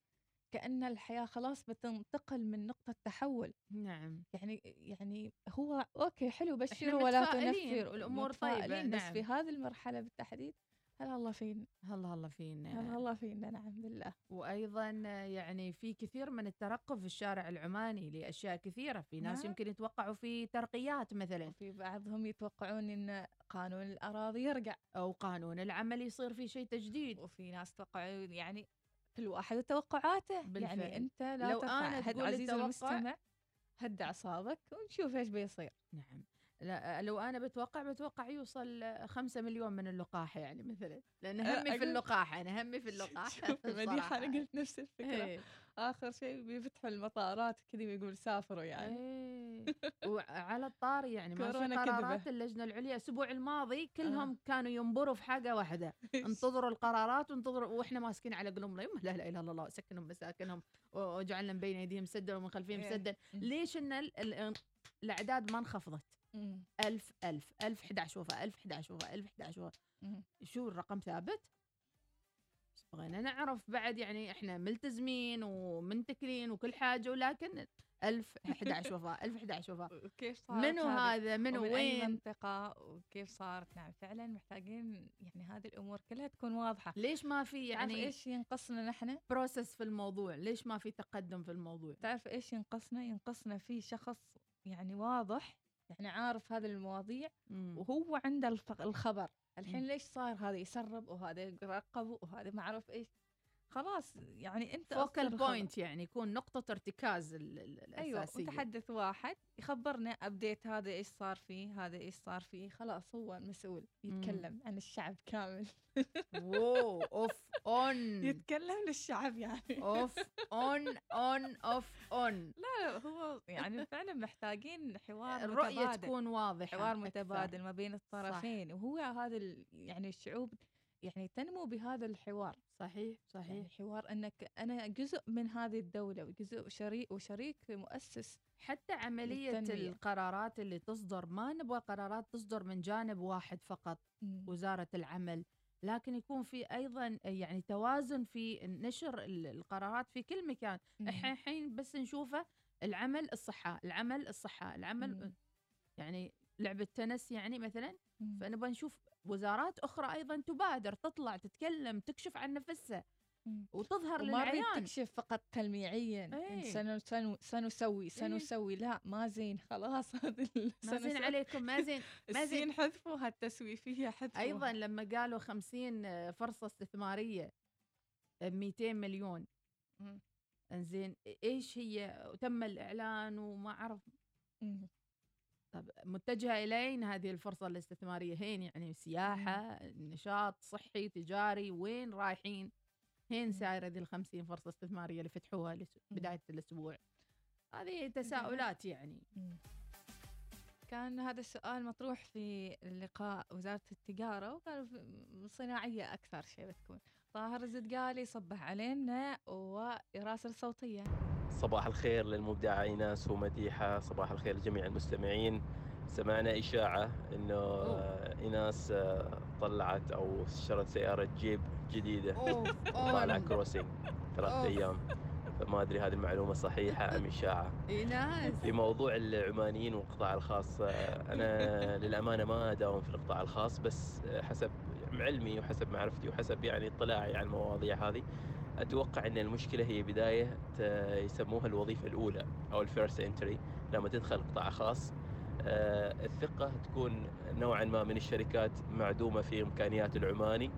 كأن الحياة خلاص بتنتقل من نقطة تحول. نعم. يعني يعني هو أوكي حلو بشروا ولا متفائلين تنفر والأمور طيبة، متفائلين، بس نعم. في هذه المرحلة بالتحديد هلا الله فينا هلا الله فينا هلا الله فينا نعم بالله وأيضا يعني في كثير من الترقب في الشارع العماني لأشياء كثيرة. في ناس نعم. يمكن يتوقعوا في ترقيات مثلا. في بعضهم يتوقعون إن قانون الأراضي يرجع. أو قانون العمل يصير في شيء تجديد. وفي ناس توقعون يعني كل واحد وتوقعاته. بالفعل. يعني أنت لا لو ترفع هد تقول عزيزي المستمع. هد اعصابك ونشوف إيش بيصير. نعم. لا لو أنا بتوقع بتوقع يوصل خمسة مليون من اللقاح يعني مثلا لأن أه، همي في اللقاح أنا همي في (laughs) اللقاح الصراحة. (laughs) أنا قلت نفس الفكرة إيه. آخر شيء بيفتحوا المطارات كذا ويقول سافروا يعني إيه. وعلى الطاري يعني (laughs) ما في قرارات. اللجنة العليا الأسبوع الماضي كلهم كانوا ينبروا في حاجة واحدة انتظروا القرارات وانتظروا وإحنا ماسكين على قلوبنا يما لا إله إلا الله سكنهم مساكنهم وجعلنا من بين أيديهم سدا ومن خلفهم إيه. سدا ليش إن ال- ال- الأعداد ما انخفضت مم. ألف ألف ألف 11 وفاء ألف 11 وفاء ألف 11 وفاء. شو الرقم ثابت؟ بغينا نعرف بعد يعني إحنا ملتزمين ومنتكلين وكل حاجة ولكن ألف 11 وفاء ألف 11 وفاء. كيف صارت منو؟ هذا؟ منو؟ ومن أي وين؟ منطقة؟ وكيف صارت؟ نعم فعلا محتاجين يعني هذه الأمور كلها تكون واضحة. ليش ما في تعرف يعني إيش ينقصنا نحن؟ بروسس في الموضوع؟ ليش ما في تقدم في الموضوع؟ تعرف إيش ينقصنا؟ ينقصنا في شخص يعني واضح يعني عارف هذه المواضيع مم. وهو عنده الخبر الحين. ليش صار هذا يسرب وهذا يرقب وهذا ما أعرف إيش خلاص يعني أنت focal. point يعني يكون نقطة ارتكاز أيوه الأساسية. متحدث واحد يخبرنا ابديت هذا إيش صار فيه هذا إيش صار فيه. خلاص هو المسؤول يتكلم عن الشعب كامل. واو off on يتكلم للشعب يعني. off on on off on لا لا هو يعني فعلا محتاجين حوار الرؤية متبادل. تكون واضحة حوار أكثر. متبادل ما بين الطرفين. وهو هذا يعني الشعوب يعني تنمو بهذا الحوار. صحيح صحيح يعني حوار أنك أنا جزء من هذه الدولة وجزء شريك وشريك مؤسس حتى عملية للتنمية. القرارات اللي تصدر ما نبغى قرارات تصدر من جانب واحد فقط وزارة العمل لكن يكون في أيضا يعني توازن في نشر ال- القرارات في كل مكان مم. إحنا الحين بس نشوفه العمل الصحة العمل الصحة العمل مم. يعني لعبة تنس يعني مثلا. فنبغى نشوف وزارات أخرى أيضا تبادر تطلع تتكلم تكشف عن نفسها وتظهر للعيان. تكشف فقط تلميعيا إيه. سنو سنو سنسوي سنسوي لا ما زين خلاص ما زين. عليكم ما زين (laughs) ما زين. السين حذفوها التسويفيه حذفوها أيضا لما قالوا 50 فرصة استثمارية ب 200 مليون. مم. إنزين إيش هي؟ تم الإعلان وما أعرف. طب متجهة الين هذه الفرصة الاستثمارية؟ هين يعني سياحة نشاط صحي تجاري وين رايحين؟ هين سايره ذي ال 50 فرصة استثمارية اللي فتحوها بداية الأسبوع. هذه تساؤلات يعني. كان هذا السؤال مطروح في لقاء وزارة التجارة وقالوا صناعية أكثر شيء بتكون. طاهر الزدقالي صبح علينا ويراسل صوتية صباح الخير للمبدعة إيناس ومديحة صباح الخير لجميع المستمعين. سمعنا إشاعة إنه إيناس آه، طلعت أو اشترت سيارة جيب جديدة. off، وطالعة on. crossing ثلاث off. أيام. فما أدري هذه المعلومة صحيحة أم (laughs) إشاعة. إيناس. في موضوع العمانيين والقطاع الخاص آه، أنا (laughs) للأمانة ما أداوم في القطاع الخاص بس آه، حسب علمي وحسب معرفتي وحسب يعني اطلاعي على المواضيع هذه أتوقع أن المشكلة هي بداية آه، يسموها الوظيفة الأولى أو ال first entry لما تدخل قطاع خاص. آه، الثقة تكون نوعا ما من الشركات معدومة في إمكانيات العماني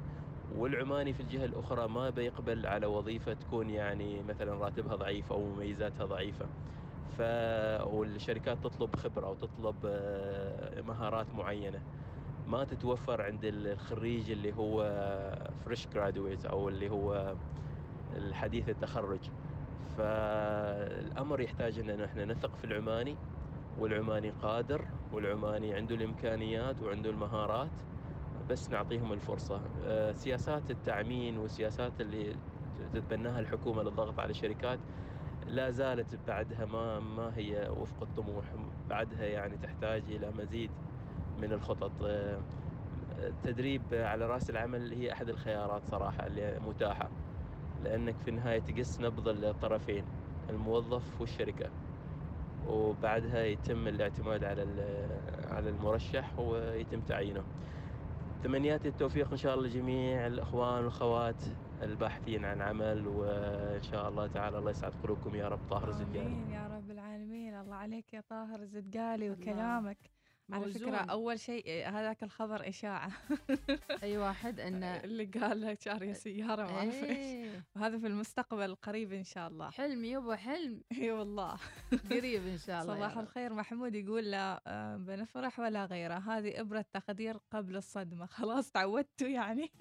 والعماني في الجهة الأخرى ما بيقبل على وظيفة تكون يعني مثلا راتبها ضعيف أو مميزاتها ضعيفة. ف والشركات تطلب خبرة أو تطلب آه، مهارات معينة. ما تتوفر عند الخريج اللي هو فريش جرادويت أو اللي هو الحديث التخرج. فالأمر يحتاج أن إحنا نثق في العماني والعماني قادر والعماني عنده الإمكانيات وعنده المهارات بس نعطيهم الفرصة. آه، سياسات التعمين والسياسات اللي تتبناها الحكومة للضغط على الشركات لا زالت بعدها ما ما هي وفق الطموح. بعدها يعني تحتاج إلى مزيد من الخطط. آه، التدريب على رأس العمل هي أحد الخيارات صراحة اللي متاحة لأنك في النهاية تقص نبض الطرفين الموظف والشركة. وبعدها يتم الاعتماد على ال- على المرشح ويتم تعيينه. تمنياتي التوفيق إن شاء الله لجميع الأخوان والأخوات الباحثين عن عمل وإن شاء الله تعالى الله يسعد قلوبكم يا رب. طاهر الزجاني آمين يا رب العالمين. الله عليك يا طاهر الزدقالي وكلامك. على فكرة. أول شيء إيه، هذاك الخبر إشاعة. (laughs) اي واحد انه (laughs) اللي قال لك شارية سيارة ما أعرف إيش. إيه. وهذا في المستقبل القريب إن شاء الله. حلم يبا حلم. (laughs) إي والله. قريب إن شاء الله صباح. الخير. محمود يقول لا آه، بنفرح ولا غيره. هذه إبرة تخدير قبل الصدمة. خلاص تعودتوا يعني.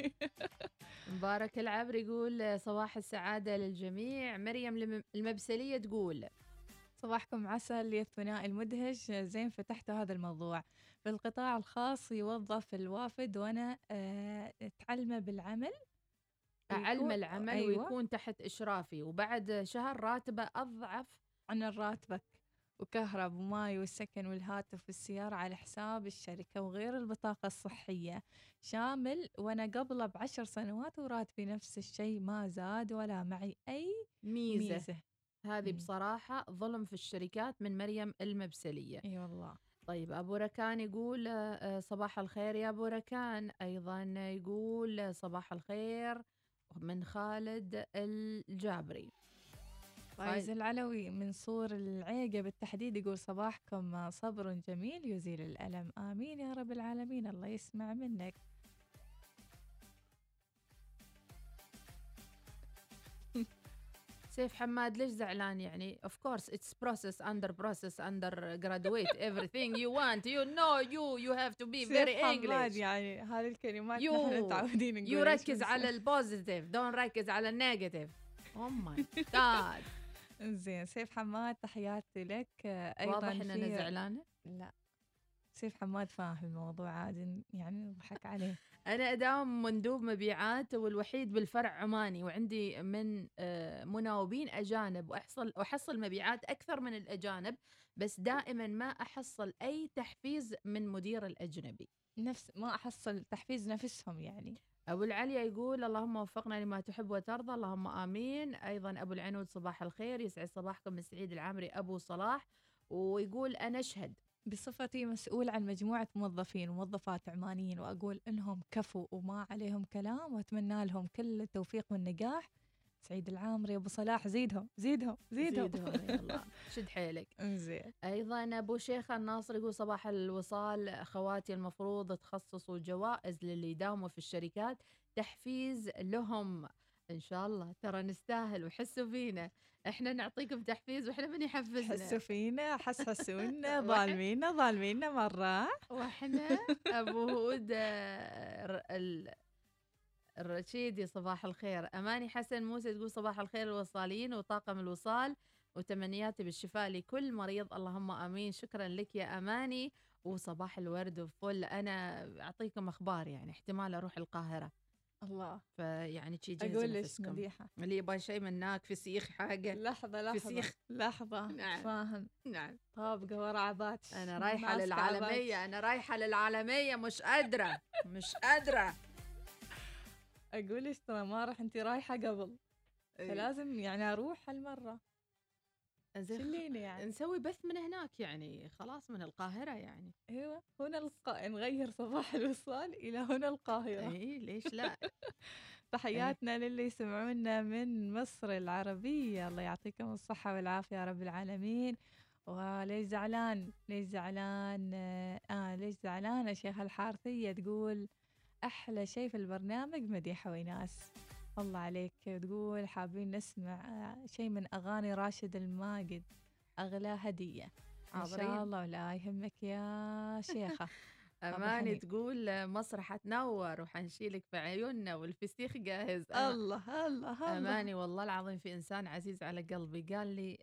مبارك العبر يقول صباح السعادة للجميع. مريم الم- المبسلية تقول صباحكم عسل يا الثنائي المدهش. زين فتحتوا هذا الموضوع. في القطاع الخاص يوظف الوافد وأنا آه، أتعلمه بالعمل. ويكون- العمل أيوة. ويكون تحت إشرافي. وبعد شهر راتبه أضعف عن راتبك وكهرب وماي والسكن والهاتف والسيارة على حساب الشركة وغير البطاقة الصحية. شامل وأنا قبله بعشر سنوات وراتبي نفس الشيء ما زاد ولا معي أي ميزة, ميزة. هذه مم. بصراحة ظلم في الشركات من مريم المبسلية. إي والله. طيب أبو ركان يقول آه، صباح الخير يا أبو ركان. أيضا يقول صباح الخير من خالد الجابري. فايز العلوي من صور العيقة بالتحديد يقول صباحكم صبر جميل يزيل الألم. آمين يا رب العالمين. الله يسمع منك. سيف حماد ليش زعلان يعني؟ Of course it's process under process under graduate. Everything you want you know you you have to be سيف very حماد English. يعني هذه الكلمات you نحن متعودين نقولها you إيش ركز بنسوي؟ على ال positive don't ركز على ال negative oh my god. (laughs) زين سيف حماد تحياتي لك. أيضا واضح ان أنا في- زعلانة؟ لا. سيف حماد فاهم الموضوع عادي يعني نضحك عليه. أنا أداوم مندوب مبيعات والوحيد بالفرع عماني وعندي من آه، مناوبين أجانب وأحصل وأحصل مبيعات أكثر من الأجانب بس دائما ما أحصل أي تحفيز من مدير الأجنبي. نفس ما أحصل تحفيز نفسهم يعني. أبو العليا يقول اللهم وفقنا لما تحب وترضى اللهم آمين. أيضا أبو العنود صباح الخير يسعد صباحكم من سعيد العامري أبو صلاح ويقول أنا أشهد بصفتي مسؤول عن مجموعة موظفين وموظفات عمانيين وأقول إنهم كفوا وما عليهم كلام وأتمنى لهم كل التوفيق والنجاح. سعيد العامري أبو صلاح زيدهم زيدهم زيدهم, زيدهم يلا (laughs) شد حيلك. إنزين. أيضا أبو شيخ الناصر يقول صباح الوصال أخواتي المفروض تخصصوا جوائز للي يداوموا في الشركات تحفيز لهم. إن شاء الله ترى نستاهل وحسوا فينا. إحنا نعطيكم تحفيز وإحنا من يحفزنا. حسوا فينا حسحسونا (laughs) ظالمينا ظالمينا مرة. وإحنا (laughs) أبو هود آه، الرشيدي صباح الخير. أماني حسن موسى تقول صباح الخير الوصالين وطاقم الوصال وتمنياتي بالشفاء لكل مريض. اللهم آمين. شكرا لك يا أماني. وصباح الورد وفل. أنا أعطيكم أخبار يعني احتمال أروح القاهرة. الله. فيعني شي جهزوا أقول لك. مديحة. اللي يبغى شيء مناك فسيخ حاجة لحظة لحظة. فسيخ لحظة. نعم. فاهم. نعم. طابقة ورا عباتش أنا رايحة للعالمية عباتش. أنا رايحة للعالمية مش قادرة. مش قادرة. أقول لك ترى ما راح أنت رايحة قبل. إيه. فلازم يعني أروح هالمرة. زين شليني يعني؟ نسوي بث من هناك يعني خلاص من القاهرة يعني. أيوه. هنا الق... نغير صباح الوصال إلى هنا القاهرة. إي ليش لا؟ (laughs) تحياتنا للي يسمعونا من مصر العربية. الله يعطيكم الصحة والعافية يا رب العالمين. وليش زعلان؟ ليش زعلان؟ آه ليش زعلانه شيخ الحارثية تقول أحلى شيء في البرنامج مديحة ويناس. الله عليك تقول حابين نسمع آه، شيء من أغاني راشد الماجد. أغلى هدية. ان شاء حاضرين. الله ولا يهمك يا شيخة. (laughs) أماني حنين. تقول مصر حتنور وحنشيلك في عيوننا والفسيخ جاهز. أنا- الله الله الله. أماني والله العظيم في إنسان عزيز على قلبي. قال لي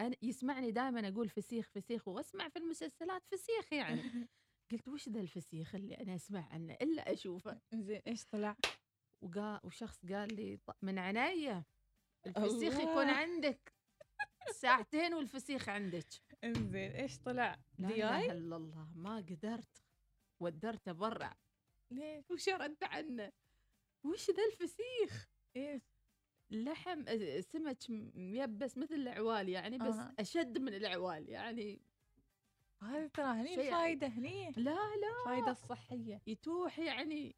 أنا يسمعني دائما أقول فسيخ فسيخ وأسمع في المسلسلات فسيخ يعني. (laughs) قلت وش ذا الفسيخ اللي أنا أسمع عنه إلا أشوفه؟ زين إيش طلع؟ وقال وشخص قال لي "ط- من عناية الفسيخ يكون الله. عندك ساعتين والفسيخ عندك انزين إيش طلع؟ لا؟ إله إلا الله ما قدرت ودرته برا ليش؟ وشردت عنه وش ذا الفسيخ؟ إيش؟ لحم سمك ميبس مثل العوال يعني بس آه. أشد من العوال يعني هذه ترى هني شيء- الفايده هني لا لا الفايده الصحيه يتوح يعني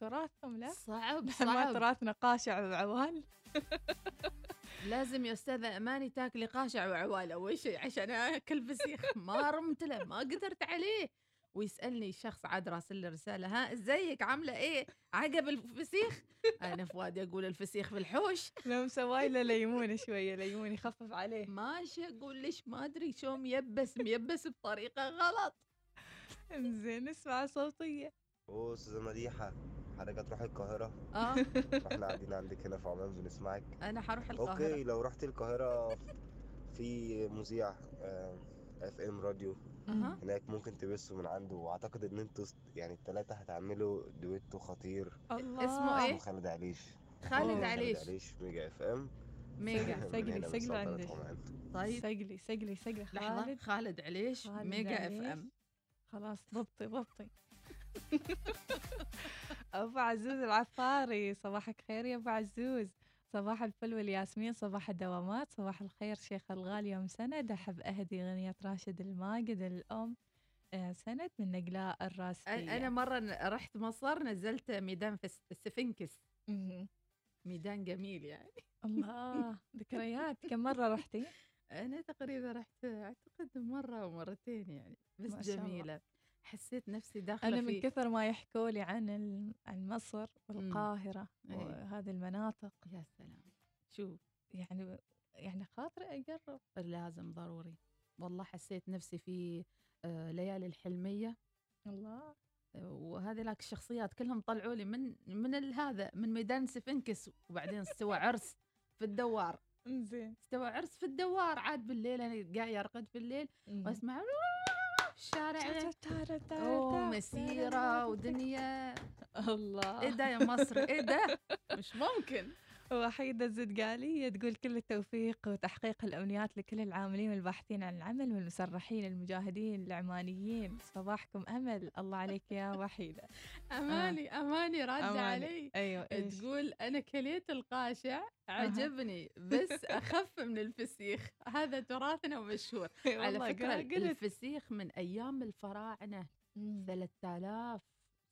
تراثهم لا صعب (laughs) ما صعب. تراثنا قاشع وعوال (laughs) لازم يا أستاذة أماني تاكلي قاشع وعوال أول شيء عشان أكل فسيخ. (laughs) ما رمت له ما قدرت عليه. ويسألني شخص عاد راسل لي رسالة ها إزيك؟ عاملة إيه؟ عقب الفسيخ؟ أنا فؤادي أقول الفسيخ في الحوش لو مسوي له ليمون شوية ليمون يخفف عليه. ماشي أقول ليش ما أدري شو ميبس ميبس بطريقة غلط. إنزين نسمع صوتية. أوه أستاذة مديحة حضرتك هتروحي القاهرة آه (laughs) وإحنا قاعدين عندك هنا في عمان بنسمعك أنا حروح القاهرة okay لو رحتي القاهرة في مذيع FM راديو. هناك ممكن تبثوا من عنده وأعتقد إن أنتوا يعني التلاتة هتعملوا دويتو خطير الله. اسمه إيه؟ خالد عليش خالد خالد عليش. عليش ميجا FM ميجا. (laughs) سجلي سجلي عمان. طيب سجلي سجلي سجلي خالد خالد عليش خالد ميجا اف عليش. ام خلاص ضبطي ضبطي أبو عزوز العفاري صباحك خير يا أبو عزوز. صباح الفل والياسمين صباح الدوامات صباح الخير شيخ الغالي يوم سند. أحب أهدي أغنية راشد الماجد الأم آه، سند من نقلاء الراسية. أنا مرة ن- رحت مصر نزلت ميدان فس- السفنكس. ميدان جميل يعني. الله ذكريات. كم مرة رحتي؟ (laughs) أنا تقريبا رحت أعتقد مرة أو مرتين يعني بس. جميلة. حسيت نفسي داخلة أنا من كثر ما يحكوا لي عن عن مصر والقاهرة إيه. وهذه المناطق. يا سلام. شوف. يعني يعني خاطري اجرب لازم ضروري. والله حسيت نفسي في آه، ليالي الحلمية. الله. وهذه لك الشخصيات كلهم طلعوا لي من من هذا من ميدان سفنكس وبعدين استوى عرس في الدوار. زين استوى عرس في الدوار. عاد بالليل أنا قاعد ارقد في الليل. وأسمع الشارع أوه مسيرة ودنيا. الله. إيه ده يا مصر؟ إيه ده؟ (laughs) مش ممكن. وحيدة الزدقالية تقول كل التوفيق وتحقيق الأمنيات لكل العاملين والباحثين عن العمل والمسرحين المجاهدين العمانيين. صباحكم أمل. الله عليك يا وحيدة. أماني رد أماني. علي. أيوة إيش؟ تقول أنا كليت القاشع عجبني بس أخف من الفسيخ. هذا تراثنا ومشهور. (laughs) على فكرة قلت. الفسيخ من أيام الفراعنة. 3000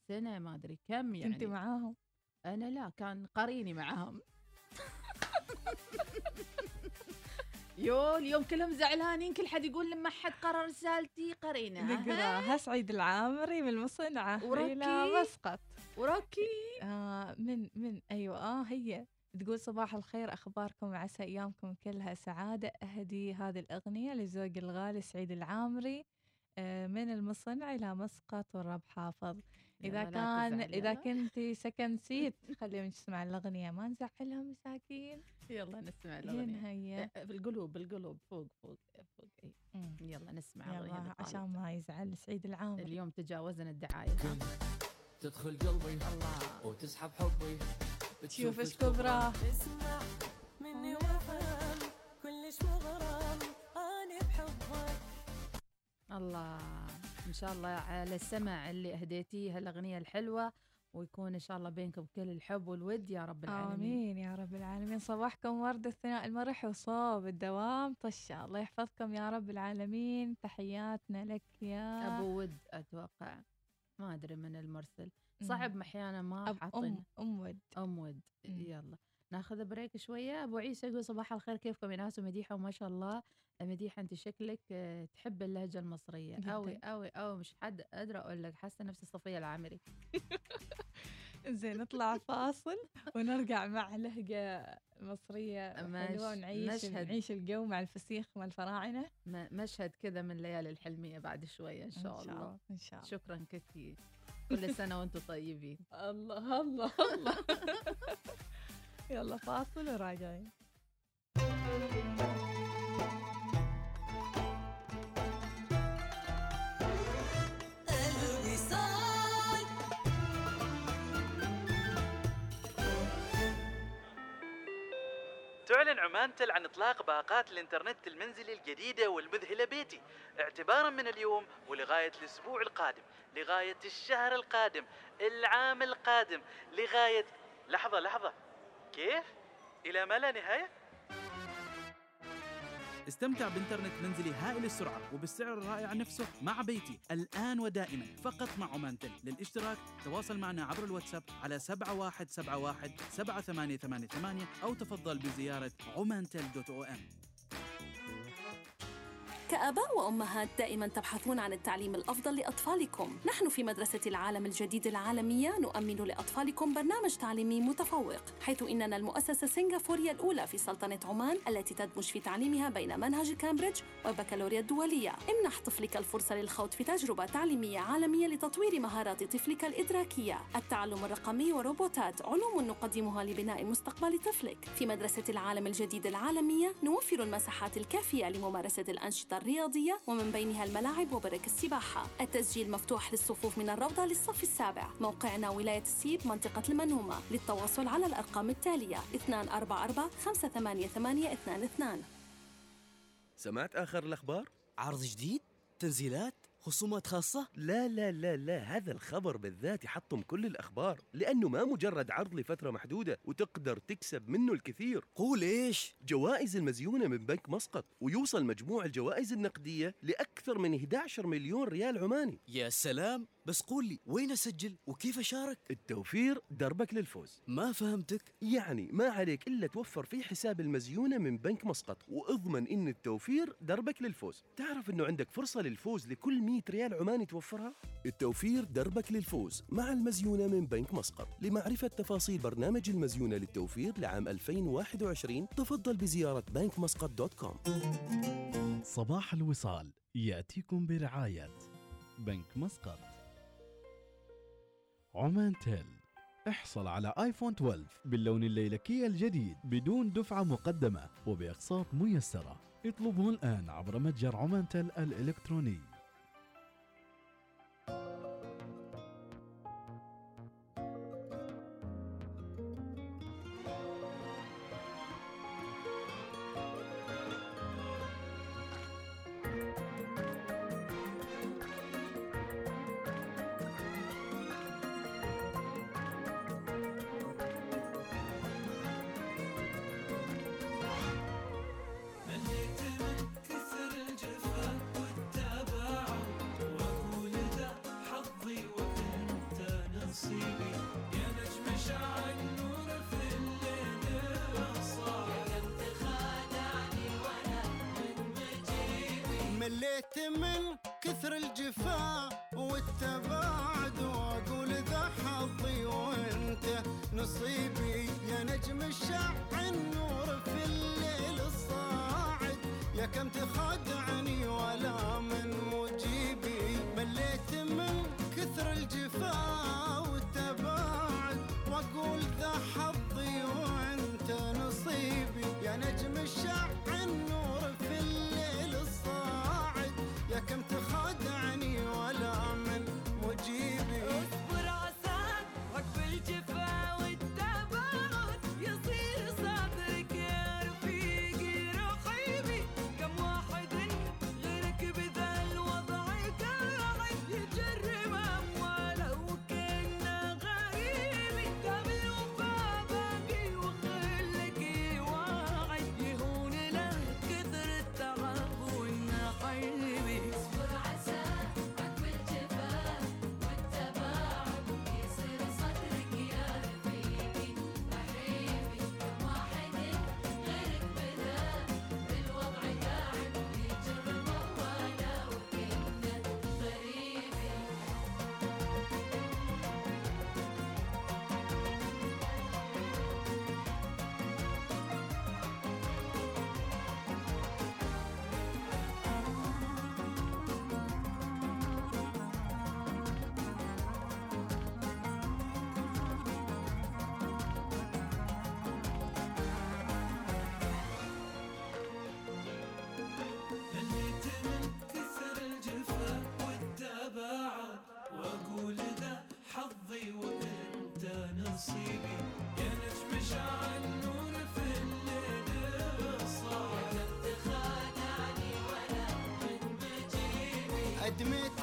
سنة ما أدري كم يعني. كنت معاهم؟ أنا لا كان قريني معاهم. (laughs) يو اليوم كلهم زعلانين كل حد يقول لما حد قرا رسالتي قرينه نقرأها سعيد العامري من المصنعة. إلى مسقط. وركي آه من من أيوة آه هي. تقول صباح الخير أخباركم وعسى أيامكم كلها سعادة. أهدي هذه الأغنية لزوجي الغالي سعيد العامري آه، من المصنع إلى مسقط والرب حافظ. لا كان يلا. كنتي سكن (laughs) سيت خليهم يسمع الأغنية ما نزعلهم مساكين. يلا نسمع الأغنية. هي. في القلوب بالقلوب فوق فوق فوق. يلا نسمع الاغنيه يلا عشان. ما يزعل سعيد العامري اليوم تجاوزنا الدعاية؟ تدخل قلبي الله. وتسحب حبي. تشوف إيش كبره اسمع مني وافهم كلش مغرم. أنا بحبك. الله. إن شاء الله على السمع اللي أهديتيه هالاغنيه الحلوة ويكون إن شاء الله بينكم كل الحب والود. يا رب العالمين. آمين. يا رب العالمين. صباحكم ورد الثناء المرح وصوب الدوام. طشة الله يحفظكم يا رب العالمين. تحياتنا لك يا أبو ود أتوقع. ما أدري من المرسل. صعب أحيانا ما حاطين أم أم ود. أم ود. يلا. ناخذ بريك شوية. أبو عيسى يقول صباح الخير كيفكم يا ناس؟ ومديحه وما شاء الله. مديحة أنت شكلك آه، تحب اللهجة المصرية. جداً. أوي أوي. اوي مش حد ادري أقول لك حاسة نفسي صفية العامري. (laughs) زين نطلع فاصل ونرجع مع لهجة مصرية حلوة ونعيش مشهد. نعيش الجو مع الفسيخ مع الفراعنة. مشهد كذا من ليالي الحلمية بعد شوية إن شاء الله. إن شاء الله. شكرا كثير كل سنة وأنتم طيبين. (laughs) الله الله الله. (laughs) يلا فاصل وراجعين. تعلن عمانتل عن إطلاق باقات الإنترنت المنزلي الجديدة والمذهلة بيتي. اعتبارا من اليوم ولغاية الأسبوع القادم. لغاية الشهر القادم. العام القادم. لغاية لحظة لحظة. كيف؟ إلى ما لا نهاية؟ استمتع بإنترنت منزلي هائل السرعة وبالسعر الرائع نفسه مع بيتي الآن ودائما فقط مع عمانتل للاشتراك تواصل معنا عبر الواتساب على 7171 7888 أو تفضل بزيارة عمانتل دوت أو إم كآباء وأمهات دائما تبحثون عن التعليم الأفضل لأطفالكم. نحن في مدرسة العالم الجديد العالمية نؤمن لأطفالكم برنامج تعليمي متفوق حيث إننا المؤسسة السنغافورية الأولى في سلطنة عمان التي تدمج في تعليمها بين منهج كامبريدج والبكالوريا الدولية. امنح طفلك الفرصة للخوض في تجربة تعليمية عالمية لتطوير مهارات طفلك الإدراكية. التعلم الرقمي وروبوتات علوم نقدمها لبناء مستقبل طفلك. في مدرسة العالم الجديد العالمية نوفر المساحات الكافية لممارسة الأنشطة الرياضية ومن بينها الملاعب وبرك السباحة التسجيل مفتوح للصفوف من الروضة للصف السابع موقعنا ولاية السيب منطقة المنهومة للتواصل على الأرقام التالية 244 588 22 سمعت آخر الأخبار؟ عرض جديد؟ تنزيلات؟ خصومات خاصة؟ لا لا لا لا هذا الخبر بالذات يحطم كل الأخبار لأنه ما مجرد عرض لفترة محدودة وتقدر تكسب منه الكثير قول إيش؟ جوائز المزيونة من بنك مسقط ويوصل مجموع الجوائز النقدية لأكثر من 11 مليون ريال عماني يا سلام بس قول لي وين أسجل؟ وكيف أشارك؟ التوفير دربك للفوز. ما فهمتك. يعني ما عليك إلا توفر في حساب المزيونة من بنك مسقط وأضمن إن التوفير دربك للفوز. تعرف إنه عندك فرصة للفوز لكل 100 ريال عماني توفرها؟ التوفير دربك للفوز مع المزيونة من بنك مسقط. لمعرفة تفاصيل برنامج المزيونة للتوفير لعام 2021 تفضل بزيارة بنك مسقط dot com. صباح الوصال يأتيكم برعاية بنك مسقط. عمان تيل. احصل على آيفون 12 باللون الليلكي الجديد بدون دفعة مقدمة وبأقساط ميسرة. اطلبه الآن عبر متجر عمان تيل الإلكتروني. Ultimate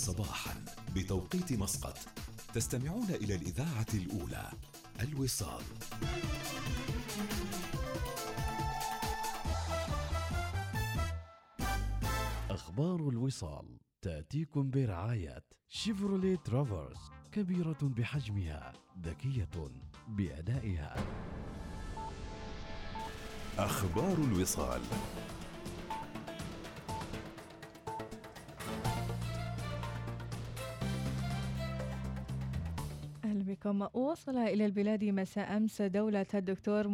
صباحا بتوقيت مسقط. تستمعون إلى الإذاعة الأولى الوصال. أخبار الوصال تأتيكم برعاية شيفروليه ترافرس كبيرة بحجمها ذكية بأدائها. أخبار الوصال. بكم. وصل إلى البلاد مساء أمس دولة الدكتور